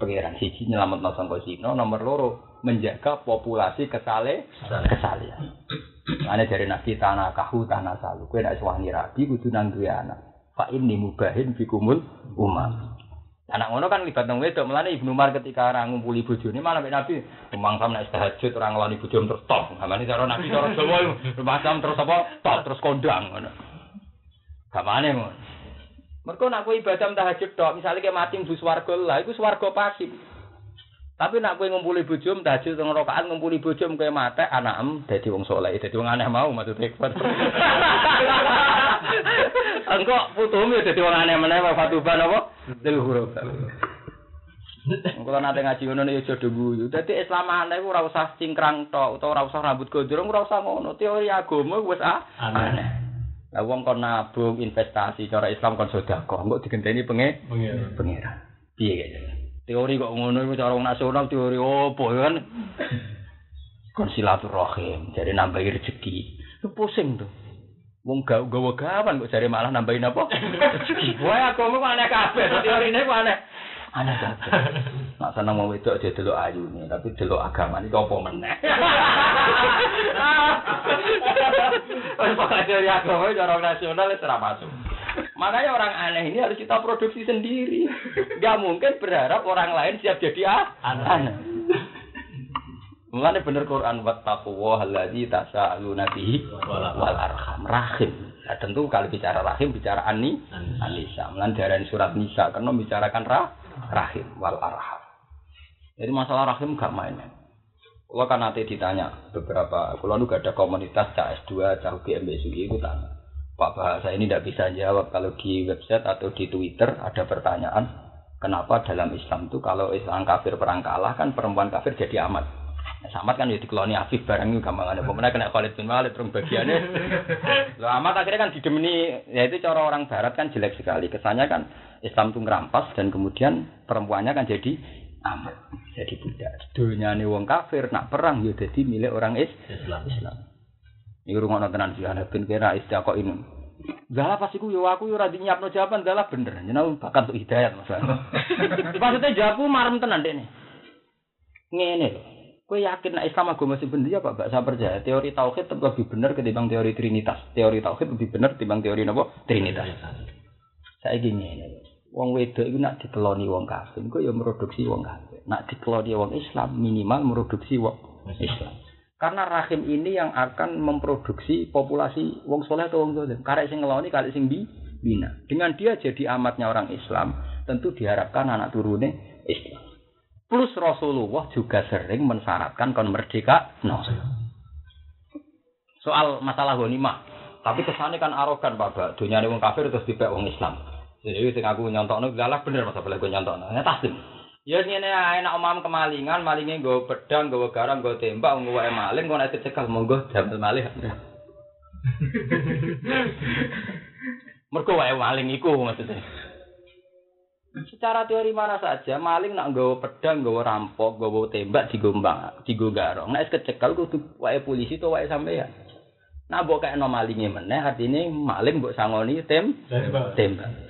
pangeran. Siji nyelametno sangka zina, nomor loro menjaga populasi kesale kesalian. Ane dari nabi tanah kahu tanah salu. Kue nak suwani rabi kudu nang duwe anak. Fa ini mubahin fikumul umat. Anak ngono kan libat nang wedok, melane Ibnu Umar ketika ora ngumpuli bojone malah mek Nabi rumang sam nek tahajud ora ngelani bojone terus top. Gamane cara Nabi cara Jawa rumah sam terus apa? Top terus kondang ngono. Gamane ngono. Mergo nak kowe ibadah tahajud tok, misale ke mati mlebu swarga lah, iku swarga pasif. Tapi nak kowe ngumpuli bojo tahajud teng rakaat ngumpuli bojo kowe mate anakem dadi wong saleh, dadi wong aneh mau maksudnya. Engko putumu ya dadi wong aneh meneh fatuban apa? Dil huruf. Engko nate ngaji ngono ya aja guyu. Dadi Islam aneh ora usah cingkrang tok utawa ora usah rambut gondrong ora usah ngono. Teori agama wis ah, aneh. Lah wong kon nabung investasi cara Islam kon sedekah, engko digenteni penge pengira. Piye gitu. Teori kok ngono iku cara nasional teori opo ya kan? Kon silaturahim, jadi nambahi rezeki. Itu pusing tuh. Wong gawe gawe gawan kok jare malah nambahin apa? Wah, aku mau aneh kabeh. Teorine ku aneh. Aneh kabeh. Nak seneng mau wedok aja delok ayune, tapi delok agama iki apa meneh. Wes pokoke teori agama cara nasional itu ora masuk. Makanya orang aneh ini harus kita produksi sendiri. Gak mungkin berharap orang lain siap jadi ah, aneh. Mulane bener Quran wattaqwa allazi tasaaluna bihi wal arham rahim. Nah, tentu kalau bicara rahim bicara ani anisa. Mulane dari surat Nisa karena bicarakan rah, rahim wal arham. Jadi masalah rahim gak main. Kalau kan nanti ditanya beberapa, kalau gak ada komunitas CS2, cah GMBSUI itu tanya. Pak Bahasa ini tidak bisa jawab kalau di website atau di Twitter ada pertanyaan kenapa dalam Islam itu kalau Islam kafir perang kalah kan perempuan kafir jadi amat Samat kan ya dikeloni Afif barang itu gampang ada. Pemenang kena Khalid bin Walid terus bagiannya. Lo amat akhirnya kan didemeni, ya itu cara orang Barat kan jelek sekali. Kesannya kan Islam itu ngerampas dan kemudian perempuannya kan jadi amat, jadi budak. Dunia nih wong kafir nak perang ya jadi milik orang is Islam. Islam. Ini rumah tenan sih ada ben kira istiqo ini. Galah pas iku yo aku yo ora nyiapno jawaban galah bener. Jeneng bahkan untuk hidayat masalah. Maksudnya jawabku marem tenan dek nih. Ngene lho. Kowe yakin nek Islam agama sing bener ya Pak? Gak saya percaya. Teori tauhid tetap lebih benar ketimbang teori trinitas. Teori tauhid lebih benar ketimbang teori napa? Trinitas. Saya gini ini. Wong wedok itu nak dikeloni wong kafir, kok ya produksi wong kafir. Nak dikeloni wong Islam minimal produksi wong Islam. Karena rahim ini yang akan memproduksi populasi wong soleh atau wong zalim. Karek sing ngeloni, karek sing bi, bina. Dengan dia jadi amatnya orang Islam, tentu diharapkan anak turune Islam. Plus Rasulullah juga sering mensyaratkan kon merdeka. No. Soal masalah ghanimah. Tapi kesannya kan arogan Pak Bak. Dunia wong kafir terus dipek wong Islam. Jadi sing aku nyontokno galah bener masa boleh gue nyontokno. Ya taslim. Ya ngene ae nek omam kemalingan, malinge nggawa pedang, nggawa garam, nggawa tembak, nggawa maling, kok nek dicekal monggo damel malih. Mergo wae maling iku maksudnya. Secara teori mana saja, maling nak nggawa pedang, nggawa rampok, nggawa tembak digombang, digo garong. Nek kecekel kudu wae polisi to wae sampean. Nah, mbok kaya malinge meneh artine maling mbok sangoni tem tembak.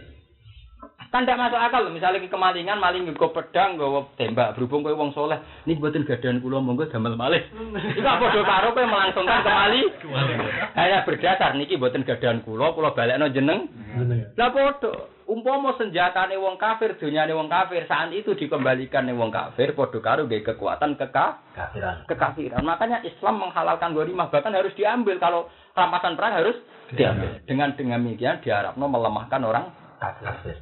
Kan tidak masuk akal loh. Misalnya kemalingan, maling nggo pedang, nggo tembak. Berhubung kowe wong soleh, ini buatin gadan kula monggo damel malih. Iku apa do karo kowe melangsungkan kemali? Hanya berdasar niki buatin gadan kula, kula balekno jeneng. Lah padha. Umpama senjatane wong kafir, dunyane wong kafir, saat itu dikembalikan ning wong kafir, padha karo nggih kekuatan keka Kafiran. kekafiran. Makanya Islam menghalalkan ghanimah bahkan harus diambil kalau rampasan perang harus diambil. Dengan dengan demikian diharapno melemahkan orang Kafir.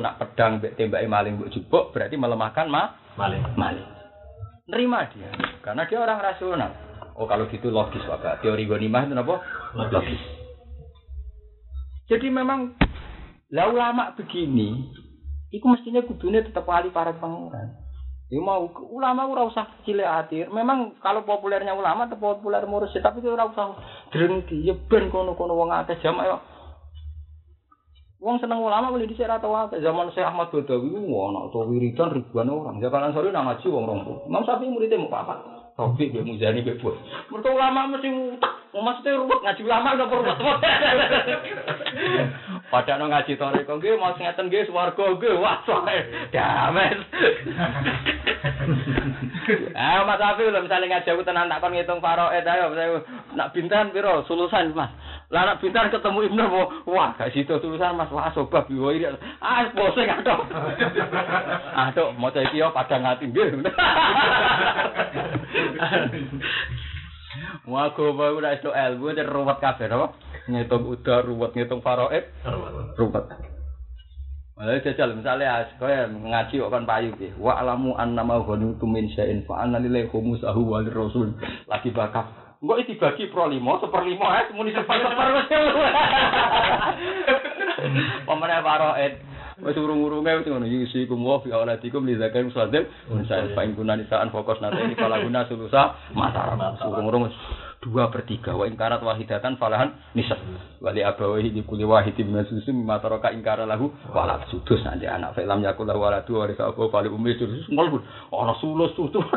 Nak pedang mbek tembake maling mbok berarti melemahkan ma Maling. maling. Nerima dia karena dia orang rasional. Oh kalau gitu logis Pak. Teori ghanimah itu apa? Logis. Jadi memang lah ulama begini, itu mestinya kudunya tetap ahli para pangeran. Ya mau ulama ora usah cilik hati. Memang kalau populernya ulama atau populer mursyid tapi ora usah drengki. Ya ben kono-kono wong akeh yo. Wong seneng ulama boleh dhisik ra tau akeh. Zaman Syekh Ahmad Badawi ana to wiridan ribuan orang. Jakalan sore nang ngaji wong 20. Imam Syafi'i muridnya mau apa? Taufik be Muzani be Bos. Mergo ulama mesti utak. Maksudnya ruwet ngaji ulama udah ruwet. Padahal ngaji toreko nggih mau ngeten nggih swarga nggih. Wah, soe damen. Ah, Mas Afi lho misale ngaji aku tenan tak kon ngitung faraid ayo nak bintan piro sulusan Mas. Lah bintan ketemu Ibnu mau wah gak situ tulisan Mas wah sobab yo iki. Ah bose aduh. Aduh maca iki yo padang ati nggih. Wah kok bae ora iso ilmu ruwet kabeh apa? Ngitung udah ruwet ngitung faraid ruwet. Malah jajal misalnya kaya ngaji kok kan payu ki. Wa alamu annama ghanitum min syai'in fa anna lillahi khumsahu wa lirrasul. Lagi bakat. Engko iki dibagi pro 5, seperlima ae muni seper-seper wis. Pemene faraid. Wis urung-urunge wis ngono yusi kum wa fi auladikum li zakat musadil unsa fa in kunna nisaan fokus nanti ini fala guna sulusa masyarakat urung-urung dua per tiga. Wa ingkarat wahidatan falahan nisa wali abawahi di kuli wahidi min susu mimma taraka ingkara lahu walad. Sudus nanti anak. Film yakul lahu waladu wa risa apa fali umi sudus ngolbun ana sulus tutu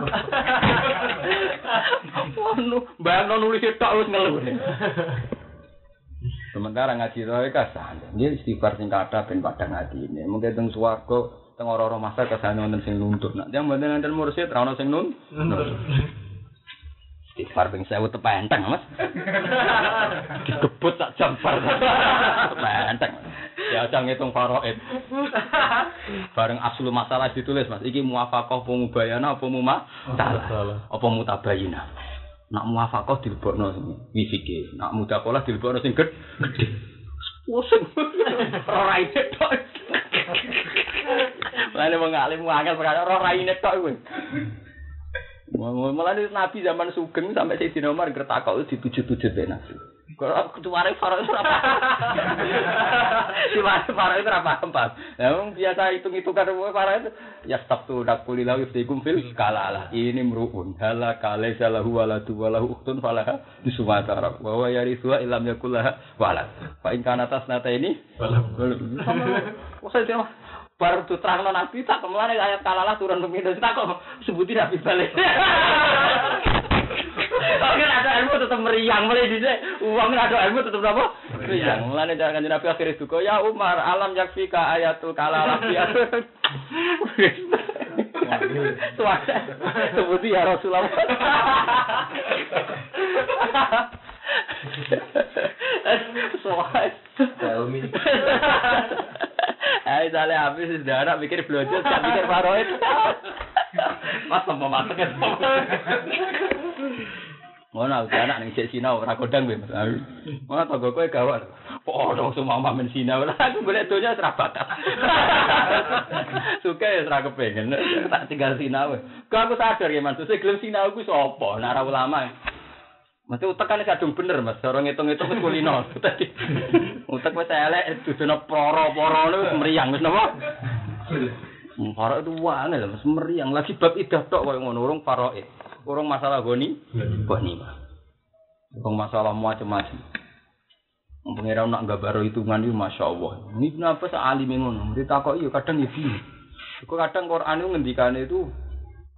bayang nulis tok wis ngeluh. Sementara ngaji roe kasan, dia istighfar sing kathah ben padang hati ini. Mungkin teng swarga, teng ora-ora masa kesane wonten sing nuntut. Nak yang mboten enten mursyid ra ono sing nun. Istighfar ping 1000 tepenteng, Mas. Dikebut tak jempar. Tepenteng. Ya aja ngitung faraid. Bareng aslu masalah ditulis, Mas. Iki muwafaqah apa mubayana apa muma? Salah. Apa mutabayina. Nak muwafaqah dilebokno sing wisike. Nak mudakolah dilebokno sing ged- gedhe. Pusing. Ora raine tok. Lalu wong alim angel perkara ora raine tok kuwi. Malah Nabi zaman Sugeng sampai Sayyidina Umar gertakok itu dituju-tuju be Nabi. Kalau kecuali faro itu apa? Kecuali faro itu apa paham? Memang biasa hitung hitungan faro itu ya stop tuh dak kulilah iftikum fil kalalah. Ini meruun hala kale salahu waladu walahu uktun falaha di Sumatera. Bahwa yari tua ilam yakulah walad. Pak ingkana atas nata ini. Oh saya tidak baru tuh terang nabi tak ke mana ayat kalalah turun pemimpin tak kok sebutin nabi balik. Oke, ada ilmu tetap meriang, mulai di uang ada ilmu tetap apa? Meriang. Mulai jangan kanjeng Nabi akhirnya duka, ya Umar, alam yakfika ayatul kalalah Suara sebuti ya Rasulullah. Soal. Ayo misalnya habis sudah anak mikir belanja, tak mikir paroid. Mas mau masak ya. Ngono aku anak ning sik sinau ora kodang kowe Mas. Ngono tanggo kowe gawat. Oh, dong semua mamen sinau. Aku golek donya ora bakat. Suka ya ora kepengen. Tak tinggal sinau. Kok aku sadar ya Mas, sing gelem sinau ku sapa? Nek ora ulama. Mesti utek kan kadung bener Mas, orang ngitung-ngitung wis kulino. Tadi utek wis elek dudono poro-poro wis meriang wis napa? Faro itu wangi lah, Mas meriang lagi bab idah tok koyo ngono urung faraid. Urung masalah goni, goni. Urung masalah macam-macam. Pengira nak baru hitungan itu masya Allah. Ini kenapa sealim ngono? Ditakok iya kadang ya bingung. Kadang Quran itu ngendikane itu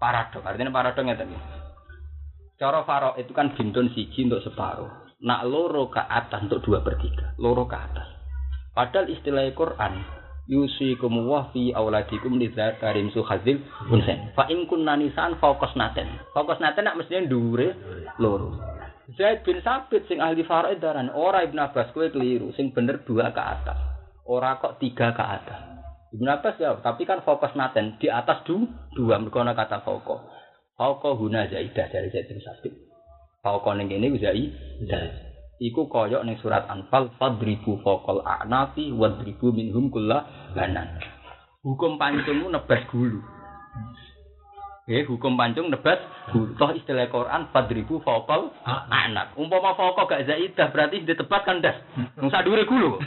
paradok. Artinya paradok iki. Cara faro itu kan bintun siji untuk separuh. Nak loro ke atas untuk dua per tiga. Loro ke atas. Padahal istilah Quran yusikum wa fi auladikum lidzakarim suhadzil unsen. Fa in kunna nisan fokus naten. Fokus naten nak mesti dhuwure loro. Zaid bin Sabit sing ahli faraid daran ora Ibnu Abbas kowe keliru sing bener dua ke atas. Ora kok tiga ke atas. Ibnu Abbas ya, tapi kan fokus naten di atas du, dua mergo kata fokus. Fauqa huna zaidah dari Zaid bin Sabit. Fauqa ning kene zaidah. Iku koyok ning surat Anfal fadribu faqal a'nafi wadribu minhum kulla banan. Hukum pancungmu nebas gulu. Eh, hukum pancung nebas gulu. Toh istilah Quran fadribu faqal anak. Umpama fauqa gak zaidah berarti ditebas kan das. Wong sadure gulu.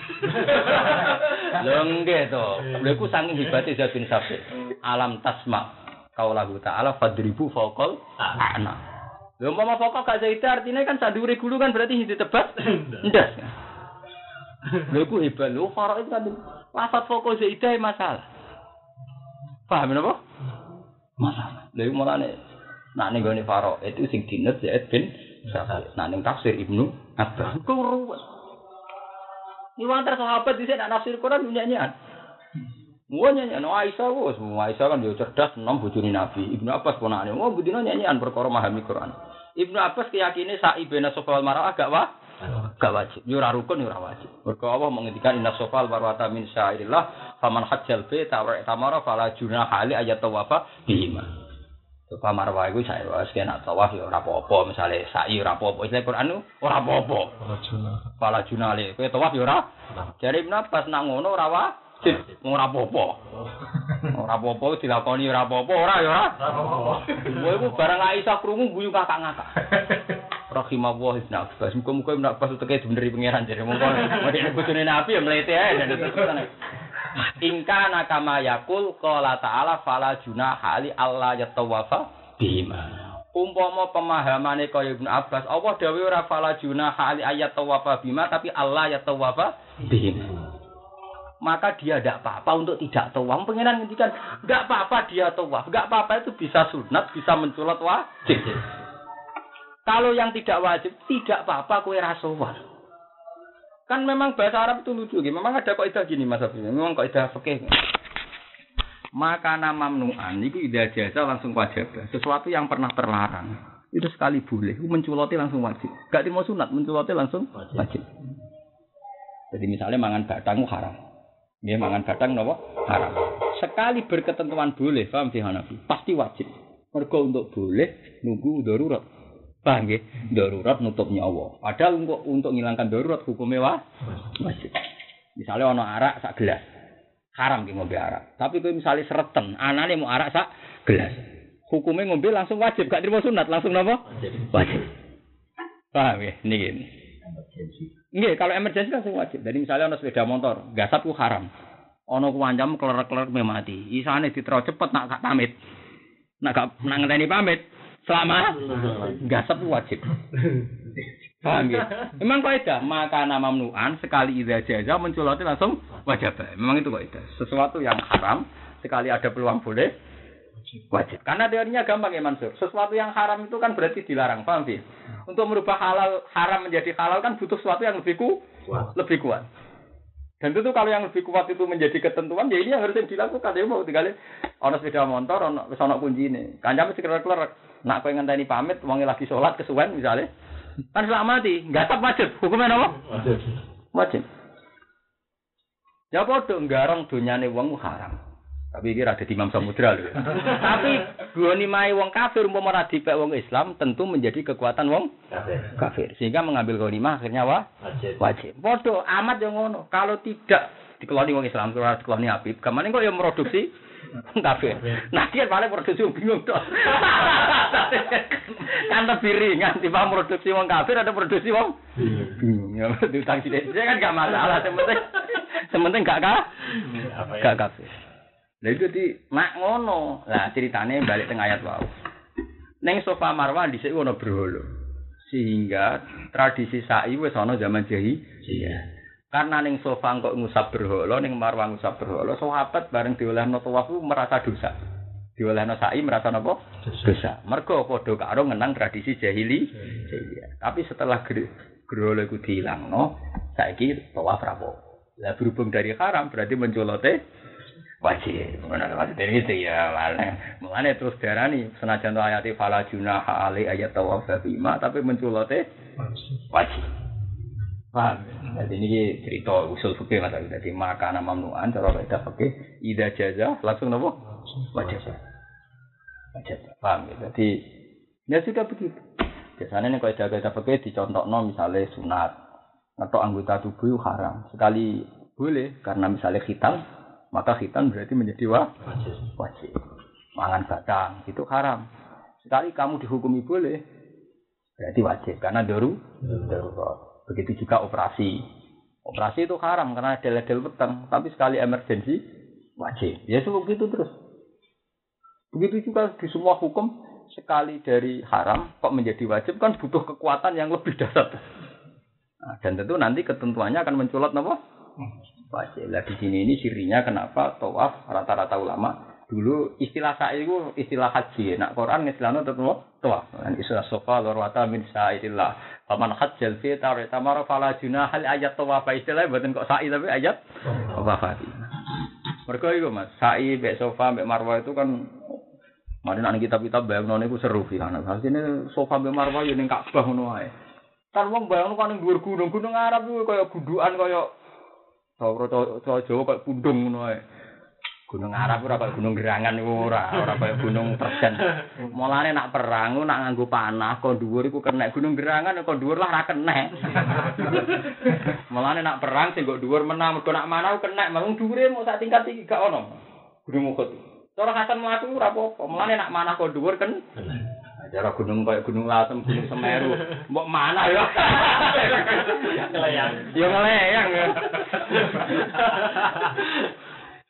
Lho nggih to. Lha iku saking hebate Zaid bin Sabit. Alam tasma' kaulahu ta'ala fadribu fokol anak. Lha umpama fokol gak zaida artinya kan sadure gulu kan berarti ditebas ndas. Lha iku hebat lho faro itu kan lafat fokol zaida masalah. Paham napa? Masalah. Lha iku mulane nak ning gone faro itu sing dinet Zaid bin. Nak ning tafsir Ibnu Abbas. Ku ruwet. Ini wantar sahabat di sini nafsir Quran nyanyian. Wah nyanyi, no Aisyah wos, Aisyah kan dia cerdas, enam bujuni Nabi. Ibnu Abbas ponakane, wah budino nyanyian perkara memahami Quran. Ibnu Abbas keyakinan sa'i bena sofal marah agak wah, gak wajib. Yura rukun yura wajib. Mergo Allah menghentikan inna sofal marwata min syairillah, faman hajjal be tawra tamara fala junah hali ayat tawafa bihima. Sofa marwah iku saya wis kena tawaf ya ora apa-apa, misale sa'i ora apa-apa. Istilah Quran ora apa-apa. Fala junah le, kowe tawaf ya ora. Jare Ibnu Abbas nak ngono ora wajib ora apa-apa. Ora apa-apa dilakoni ora apa-apa, ora ya ora. Kowe iku barang Aisyah krungu guyu kakak ngakak. Rahimahullah Ibnu Abbas. Muga-muga Ibnu Abbas uteke bener pangeran jare mongko mrene bojone Nabi ya mlete ae dan Ingka nakama yakul qala ta'ala fala junaha ali Allah yatawafa bima. Umpama pemahamane kaya Ibnu Abbas, Allah dawuh ora fala junaha ali ayat tawafa bima tapi Allah yatawafa bima. Maka dia tidak apa-apa untuk tidak tawaf. Pengiran ngendikan, nggak apa-apa dia tawaf. Nggak apa-apa itu bisa sunat, bisa menculat wajib. Kalau yang tidak wajib, tidak apa-apa kue rasuah. Kan memang bahasa Arab itu lucu. Gitu. Memang ada kaidah gini Mas Abi. Memang kaidah fikih. Maka nama mamnuan itu tidak jasa langsung wajib. Sesuatu yang pernah terlarang itu sekali boleh. Menculoti langsung wajib. Gak mau sunat, menculoti langsung wajib. Jadi misalnya mangan batang haram. Nggih mangan batang napa? Haram. Sekali berketentuan boleh, paham di Hanafi? Pasti wajib. Mergo untuk boleh nunggu darurat. Paham nggih? Darurat nutup nyawa. Padahal untuk untuk ngilangkan darurat hukumnya wah, wajib. Misalnya ono arak sak gelas. Haram ki ngombe arak. Tapi kowe misalnya sereten, anane mau arak sak gelas. Hukumnya ngombe langsung wajib, gak terima sunat, langsung napa? Wajib. Wajib. Paham ya? Niki. Nggih, kalau emergensi langsung wajib. Jadi misalnya ono sepeda motor, gasap ku haram. Ono kuwancam keler-keler me mati. Isane ditero cepet nak gak pamit. Nak gak nak ngenteni pamit, selamat. Gasap ku wajib. Paham ya? Memang kaidah, maka nama mamnuan sekali idza jaza menculoti langsung wajib. Memang itu kaidah. Sesuatu yang haram sekali ada peluang boleh wajib. Karena teorinya gampang ya Mansur. Sesuatu yang haram itu kan berarti dilarang, paham sih? Untuk merubah halal haram menjadi halal kan butuh sesuatu yang lebih ku, lebih kuat. Dan tentu kalau yang lebih kuat itu menjadi ketentuan, ya ini yang harus dilakukan. Ya mau tinggal ono sepeda motor, ono wis ono kunci ini. Kancam mesti keler Nak kowe ngenteni pamit, wonge lagi sholat kesuwen misalnya. Kan selama mati, nggak tak wajib. Hukumnya apa? Wajib. Wajib. Ya padha nggarong donyane wong haram. Tapi kira ada di Imam Samudra loh. Tapi dua nimai wong kafir umpama ora dipek wong Islam tentu menjadi kekuatan wong kafir. Sehingga mengambil ghanimah akhirnya wah wajib. wajib. Bodoh amat yang ngono. Kalau tidak dikeloni wong Islam, kalau dikeloni Habib, ke mana kok yang produksi kafir. Nah dia paling produksi bingung tuh. kan lebih ringan tiba produksi wong kafir ada produksi wong bingung. Ya sithik kan gak masalah, sementing sementing gak kah? Gak kafir. Lah itu di mak ngono. Lah ceritane balik teng ayat wau. Neng sofa Marwah dhisik ono berhala. Sehingga tradisi sa'i wis ana zaman Iya. Karena neng sofa kok ngusap berhala, neng Marwah ngusap berhala, sahabat bareng diolehno tawaf merasa dosa. Diolehno sa'i merasa napa? Dosa. Mergo padha karo ngenang tradisi jahili. Iya. Tapi setelah berhala iku dilangno, saiki tawaf rapo. Lah berhubung dari haram berarti mencolote wajib. Maksudnya itu ya mana. Mana terus darani senajan ayat fala junah ali ayat tawaf bima tapi menculote wajib. Paham? Jadi ini cerita usul fikih mas. Jadi maka nama mamnuan cara kita fikih ida jaza langsung nopo wajib. Wajib. Paham? Jadi ya sudah begitu. Biasanya nih kalau jaga kita fikih dicontoh no misalnya sunat atau anggota tubuh haram sekali boleh karena misalnya hitam maka khitan berarti menjadi wajib. wajib. Mangan batang itu haram. Sekali kamu dihukumi boleh, berarti wajib karena daru darurat. Begitu juga operasi. Operasi itu haram karena ada ledel petang, tapi sekali emergensi wajib. Ya seperti itu terus. Begitu juga di semua hukum sekali dari haram kok menjadi wajib kan butuh kekuatan yang lebih dasar. Nah, dan tentu nanti ketentuannya akan menculot apa? Wajib. Lah di sini ini sirinya kenapa tawaf rata-rata ulama dulu istilah sa'i itu istilah haji. Nak Quran istilahnya tetap tawaf. Dan istilah sofa lorwata min sa'idillah. Paman hajjal fi tarita tamara fala hal ayat tawaf istilah buatan kok sa'i tapi ayat tawaf. Mereka itu mas sa'i be sofa be marwah itu kan Mari nanti kitab-kitab bayang nona itu seru sih anak. Hasilnya sofa be marwah yang Ka'bah ae. Kan wong bayang kan yang gunung gunung Arab itu kayak guduan kayak Sauro Jawa kok pundung ngono ae. Gunung Arab ora kaya gunung gerangan iku ora, ora kaya gunung Persen. Mulane nak perang nak nganggo panah kok dhuwur iku kena gunung gerangan kok dhuwur lah ora kena. Mulane nak perang sing kok dhuwur menang mergo nak manah kena, mung dhuwure mau sak tingkat iki gak ono. Gunung Uhud. Cara Hasan mlaku ora apa-apa. Mulane nak manah kok dhuwur kan Cara gunung kayak gunung Lasem, gunung Semeru. Mbok mana ya? Ngelayang. Ya ngelayang ya.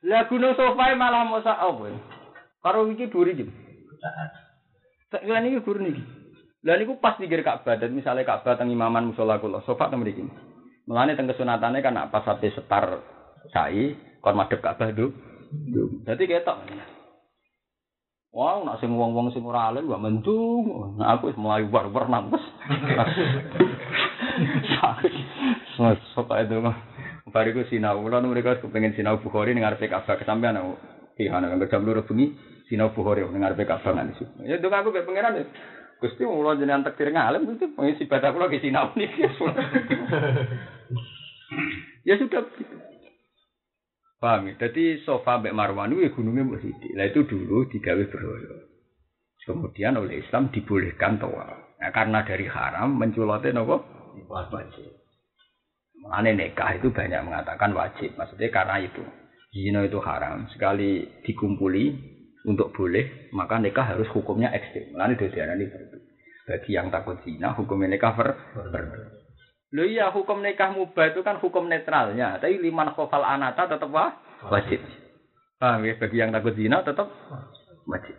Lah gunung Sofai malah mau sak apa? Karo iki duri iki. Tak kira niki gur niki. Lah niku pas digir Ka'bah dan misalnya Ka'bah teng imaman musala kula, sofa teng mriki. Mulane teng kesunatane kan apa sampai setar sai kon madhep Ka'bah nduk. Dadi ketok. Wah, nak sing wong-wong sing ora alim gak mendung. Nah, aku wis mulai war-war nang wis. Sok ae dong. Bariku sinau, kula mereka kepengen sinau Bukhari ning arepe Ka'bah kesampean aku. Ihan nang jam loro bengi sinau Bukhari ning arepe Ka'bah nang situ. Ya dong aku mek pangeran ya. Gusti mulo jenengan takdir ngalim itu pengisi ibadah kula sinau niki. Ya sudah. Paham ya? Jadi sofa Mbak Marwan itu gunungnya Mbak Siti. Nah itu dulu digawe berhala. Kemudian oleh Islam dibolehkan toa. Nah, karena dari haram menculotnya nopo wajib. Mengenai nikah itu banyak mengatakan wajib. Maksudnya karena itu. Zina itu haram. Sekali dikumpuli untuk boleh, maka nikah harus hukumnya ekstrim. Mengenai itu ini Bagi yang takut zina, hukumnya nikah ber, ber. Lho iya hukum nikah mubah itu kan hukum netralnya, tapi liman khofal anata tetap wah, wajib. Paham ya? Bagi yang takut zina tetap wajib.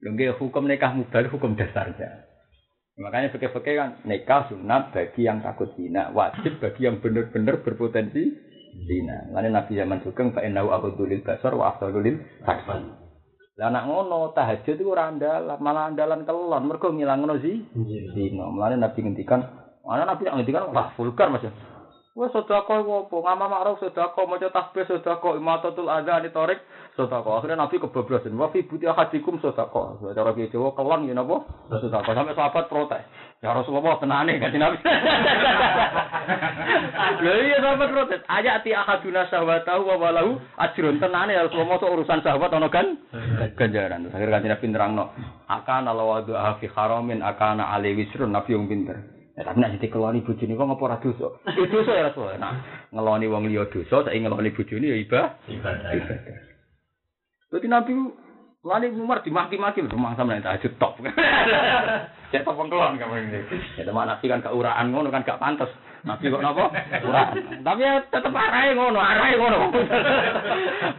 Nggih hukum nikah mubah itu hukum dasarnya. Makanya fikih-fikih kan nikah sunat bagi yang takut zina, wajib bagi yang benar-benar berpotensi zina. Lalu Nabi zaman sugeng fa innahu aqdulil basar wa afdalul saksi. Lah anak ngono tahajud itu ora andalan, malah andalan kelon mergo ngilangno zi zina. Mulane Nabi ngendikan Ana nabi yang ngendikan wah vulgar Mas. Wah sedekah iku apa? Ngama makruf sedekah, maca tasbih sedekah, imatatul adza torik sedekah. Akhirnya nabi kebablasan. Wa fi buti ahadikum sedekah. Cara ki Jawa kelon ya napa? Sedekah. Sampai sahabat protes. Ya Rasulullah tenane kan nabi. Lha iya sahabat protes. Ayati ahaduna sahwatahu wa walahu ajrun tenane ya Rasulullah sok urusan sahabat ono kan ganjaran. Akhirnya kan nabi nerangno. Akan ala wadu fi haramin akana ali wisrun nabi yang pinter. Ya, tapi nek sithik keloni bojone kok ngapa ora dosa? Ya dosa ya Rasul. Nah, ngeloni wong liya dosa, saiki ngeloni bojone ya ibadah. Ibadah. Dadi Nabi Lali Umar dimaki-maki rumah sama yang tahajud top. Cek top kelon kamu ini. Ya teman Nabi kan gak uraan ngono kan gak pantas. Nabi kok napa? Uraan. Tapi ya tetep arahe ngono, arahe ngono.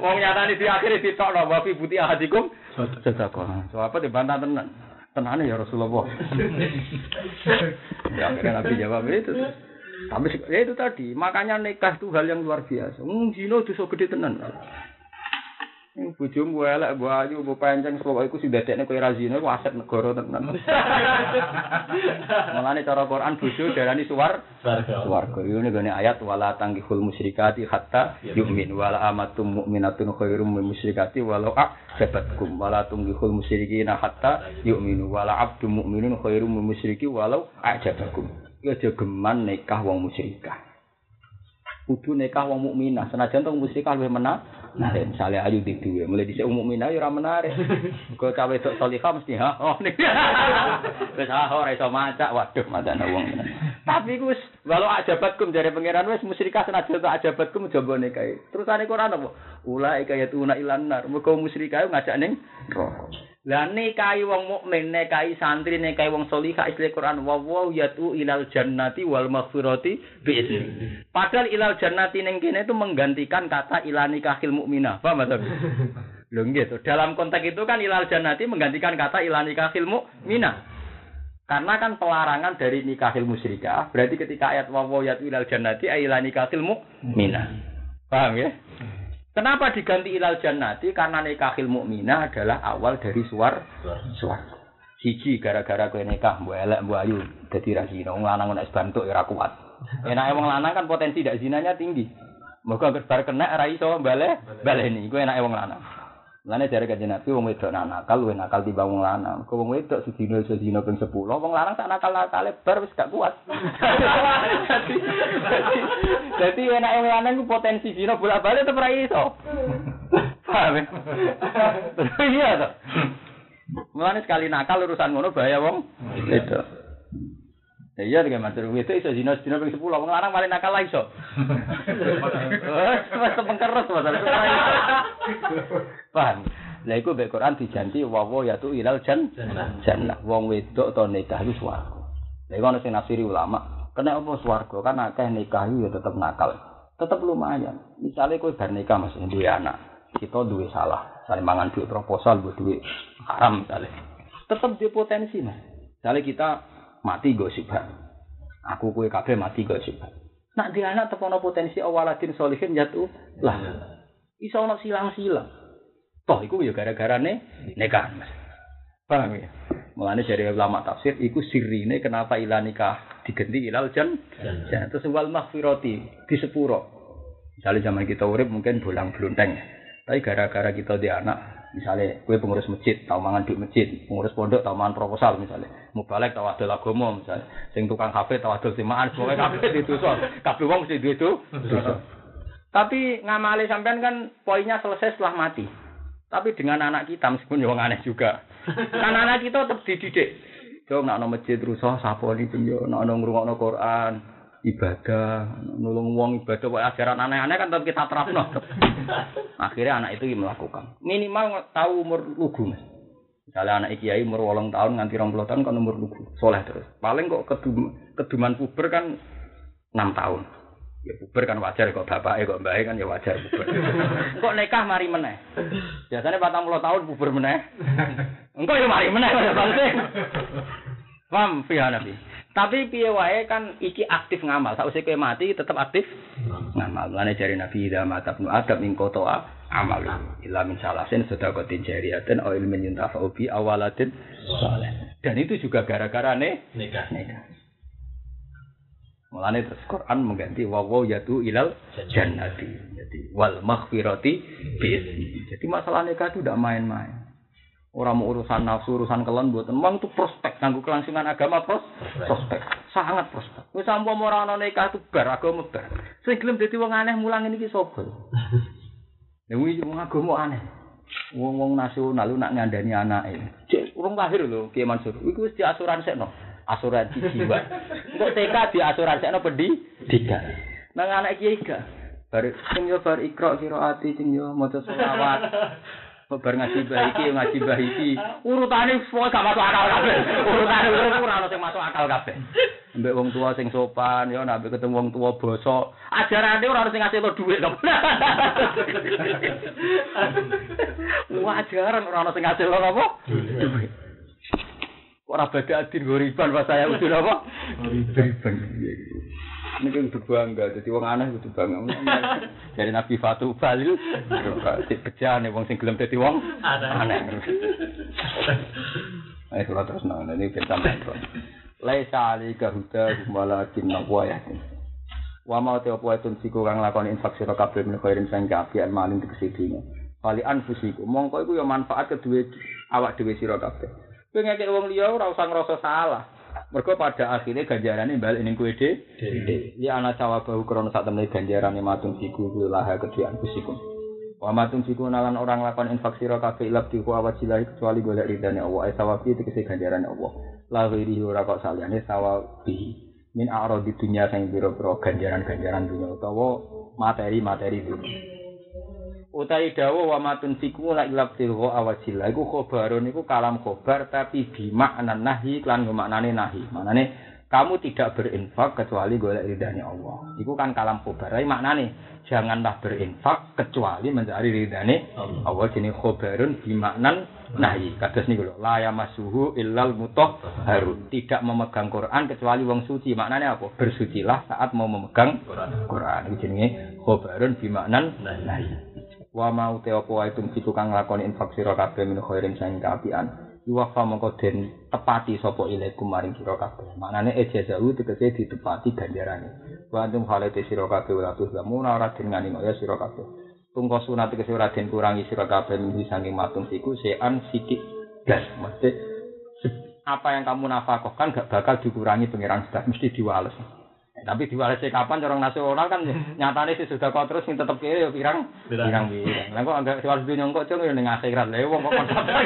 Wong nyatane di akhir ditokno wa fi buti ahadikum sedekah. So apa dibantah tenan. Tenane ya Rasulullah. ya akhirnya Nabi jawab itu. Tapi ya itu tadi, makanya nikah itu hal yang luar biasa. Hmm, zina dosa gede tenan. Bojomu elek, mbok ayu, mbok pancen pokoke iku sing dadekne kowe ra zina iku aset negara tenan. Mulane cara Quran bojo darani suwar Swarga. Swarga. Ini gane ayat wala tanggihul musyrikati hatta yu'min wala amatum mu'minatun khairum min musyrikati walau a'jabatkum wala tunggihul musyrikina hatta yu'minu wala abdu mu'minun khairum min musyriki walau a'jabakum. Ya aja geman nikah wong musyrikah. Kudu nikah wong mukminah, senajan wong musyrikah luwih menang. Nah, misalnya ayu di duwe, mulai dhisik wong mukminah ya ora menarik. Kok cawe tok salihah mesti ha. Oh nih. Wis ha ora iso macak, waduh madana wong. Tapi wis walau ajabatkum dari pangeran wis musyrikah senajan tok ajabatkum jaba nikah. Terusane Quran apa? Ulai kaya tuna ilan nar. Muga musyrikah ngajak ning neraka. Lah nikahi wong mukmin, nikahi santri, nikahi wong salihah istilah Quran wa wa yatu ilal jannati wal maghfirati bi. Padahal ilal jannati ning kene itu menggantikan kata ila nikahil mukminah. Paham ta? Lho to. Dalam konteks itu kan ilal jannati menggantikan kata ila nikahil mukminah. Karena kan pelarangan dari nikahil musyrikah, berarti ketika ayat wa wa yatu ilal jannati ila nikahil mukminah. Paham ya? Kenapa diganti ilal jannati? Karena nikahil mukminah adalah awal dari suar suar. Siji gara-gara kowe nikah mbok elek mbok ayu dadi ra zina. Wong lanang nek bantuk ya ora kuat. Enake wong lanang kan potensi dak zinanya tinggi. Moga bar kena ora iso bale baleni. Iku enake wong lanang. Lane jare kanjeng Nabi wong wedok nak nakal luwih nakal timbang wong lanang. Kok wong wedok sedina iso dina ping 10, wong lanang sak nakal-nakale bar wis gak kuat. Dadi dadi enake wong lanang ku potensi dina bolak-balik tetep ora iso. Paham ya? Iya to. Mulane sekali nakal urusan ngono bahaya wong wedok. Ya iya dengan matur wedok iso dina dina ping 10, wong lanang paling nakal iso. Wes pengkeres masalah. Paham? Lah iku mbek Quran dijanti wa wa ya tu ilal jan jannah. Wong wedok to nikah iku swarga. Lah iku ana sing nafsiri ulama. Kena apa swarga? Kan akeh nikah iku ya tetep nakal. Tetep lumayan. Misalnya kowe bar nikah Mas duwe anak, kita duwe salah. Saling mangan duit proposal buat duit haram misalnya. Tetep di potensi Mas. Misalnya kita mati gosibah. Aku kue kabeh mati gosibah. Nak di anak tepono potensi awaladin solihin jatuh lah. Iso ono silang-silang. Toh iku ya gara-gara ne nikah Mas. Paham ya? Mulane dari ulama tafsir iku sirine kenapa ilah nikah diganti ilal jan. Jan terus wal maghfirati di sepuro. Misalnya zaman kita urip mungkin bolang blunteng. Tapi gara-gara kita di anak, misalnya kue pengurus masjid, tahu mangan duit masjid, pengurus pondok tahu mangan proposal misalnya, mubalek tahu adol agomo misalnya, sing tukang kafe tahu adol simaan, pokoknya kafe itu so, kafe uang mesti duit itu. Tapi ngamali sampean kan poinnya selesai setelah mati. Tapi dengan anak kita meskipun yang aneh juga. Kan anak kita tetap dididik. Coba nak masjid rusuh sapa ini yo, nak ngrungokno Quran, ibadah, nulung wong ibadah, kok ajaran aneh-aneh kan tetap kita terapno. Akhirnya anak itu melakukan. Minimal tahu umur lugu. Mas. Misalnya anak kiai umur wolong tahun nganti rong puluh tahun kan umur lugu, soleh terus. Paling kok kedum, keduman puber kan enam tahun. Ya puber kan wajar kok bapak kok mbak kan ya wajar puber. kok nikah mari meneh. Biasanya patang puluh tahun puber meneh. Engkau ya mari meneh pada bangsa. Paham nabi. Tapi piye wae kan iki aktif ngamal. Sausé kowe mati tetep aktif ngamal. Mulane jari Nabi idza mata ibnu Adam ing kotoa amal. Illa min salasin sedaqatin jariyatin aw ilmin yuntafa'u bi awalatin saleh. Dan itu juga gara-gara ne Nikah. nikah. Mulane terus Quran mengganti wawaw yatu ilal jannati. Jadi wal maghfirati bi Jadi masalah nikah itu tidak main-main. Orang mau urusan nafsu, urusan kelon buat memang itu prospek nganggo kelangsungan agama pros, prospek. Sangat prospek. Wis sampun ora ana nikah itu bar agama bar. Sing gelem dadi wong aneh mulang ini ki sapa? Ya wong wong agama aneh. Wong-wong nasional lu nak ngandani anake. Cek urung lahir lho Kiai Mansur. Iku wis diasuransekno. Asuransi jiwa. Engko TK diasuransekno pendidikan. Nang anak kiai gak. Bar sing yo bar ikra kira ati sing yo maca selawat. Bar ngaji bahiki ngaji bahiki. Urutane semua gak masuk akal kabeh. Urutane urut ora ono sing masuk akal kabeh. Mbek wong tua sing sopan yo nek ketemu wong tua bosok. Ajarane ora ono sing ngasih lo dhuwit to. Wah, ajaran ora ono sing ngasih lo apa? Dhuwit. Ora beda adin goriban pas saya udah apa? Goriban. Ini kan berbangga, jadi wong aneh kudu bangga. Dari Nabi Fatu Balil, si bejane wong sing gelem dadi wong aneh. Ayo kula terus nang ini kita main. Laisa alika huda walakin naqwa ya. Wa ma te opo etun siku kang lakoni infak sira kabeh min khairin sang kapian maling tegese dina. Kali anfusiku mongko iku ya manfaat kedue awak dhewe sira kabeh. Kowe ngekek wong liya ora usah ngrasa salah. Mergo pada akhirnya ganjarane balik ning kowe dhewe. Ya ana sawabahu krana sak temene ganjarane matung siku laha kedue anfusikum. Wa matung siku nalan orang lakon infak sira kabeh ilab diku awajilahi kecuali golek ridane Allah. Ai sawabi tegese ganjarane Allah. La ghairihi ora kok saliyane sawabi. Min a'ra di dunia sing pira-pira ganjaran-ganjaran dunia utawa materi-materi dunia. Utai dawa wa matun siku la ilab tilgha awajillah iku khobarun iku kalam khobar tapi bimakna nahi lan maknane nahi. Manane kamu tidak berinfak kecuali golek ridhanya Allah. Iku kan kalam khobar. Tapi maknane janganlah berinfak kecuali mencari ridhane Allah. Jenenge khobarun bimaknan nahi. Kados niku lho, la yamassuhu illal mutahharun. Tidak memegang Quran kecuali wong suci. Maknane apa? Bersucilah saat mau memegang Quran. Iku jenenge khobarun bimaknan nahi. Wa mau te apa wae tum situ kang nglakoni infak sira kabeh min khairin sang kaapian iwafa mongko den tepati sapa ilaikum maring sira kabeh. Maknane ejazau tegese ditepati ganjarane. Wa antum halate sira kabeh ora tuh lamun ora den ngani ya sira kabeh. Tungko sunat tegese ora den kurangi sira kabeh min saking matung siku sean sikik gas. Mesti apa yang kamu nafkahkan gak bakal dikurangi pangeran sudah mesti diwales tapi diwalesi kapan orang nasional kan nyatane sih sudah kau terus tetep kiri ya pirang pirang pirang. Lah kok agak diwales dunia kok cung ning akhirat. Lah wong kok sabar.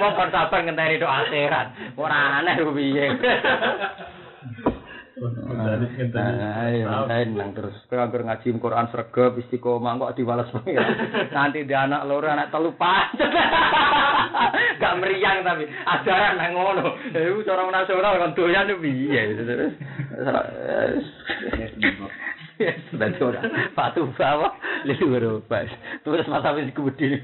Wong kon sabar ngenteni do akhirat. Ora aneh piye. Ayo, nang terus. Kagak ngaji Quran sregep istiqomah kok diwales Nanti dia anak loro anak telu pancet. Gak meriang tapi. Ajaran nang ngono. Iku cara nasional kan doyan piye? Terus. Sudah coba Fatu bawa Lilu pas Terus masa wis kebudi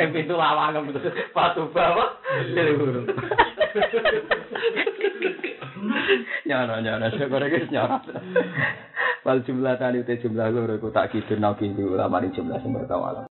Ning pintu lawang terus Fatu bawa Lilu Nyara nyara syukur guys nyara. Wal jumlah tadi jumlah loro ku tak kidun kintu ulama jumlah sing bertawala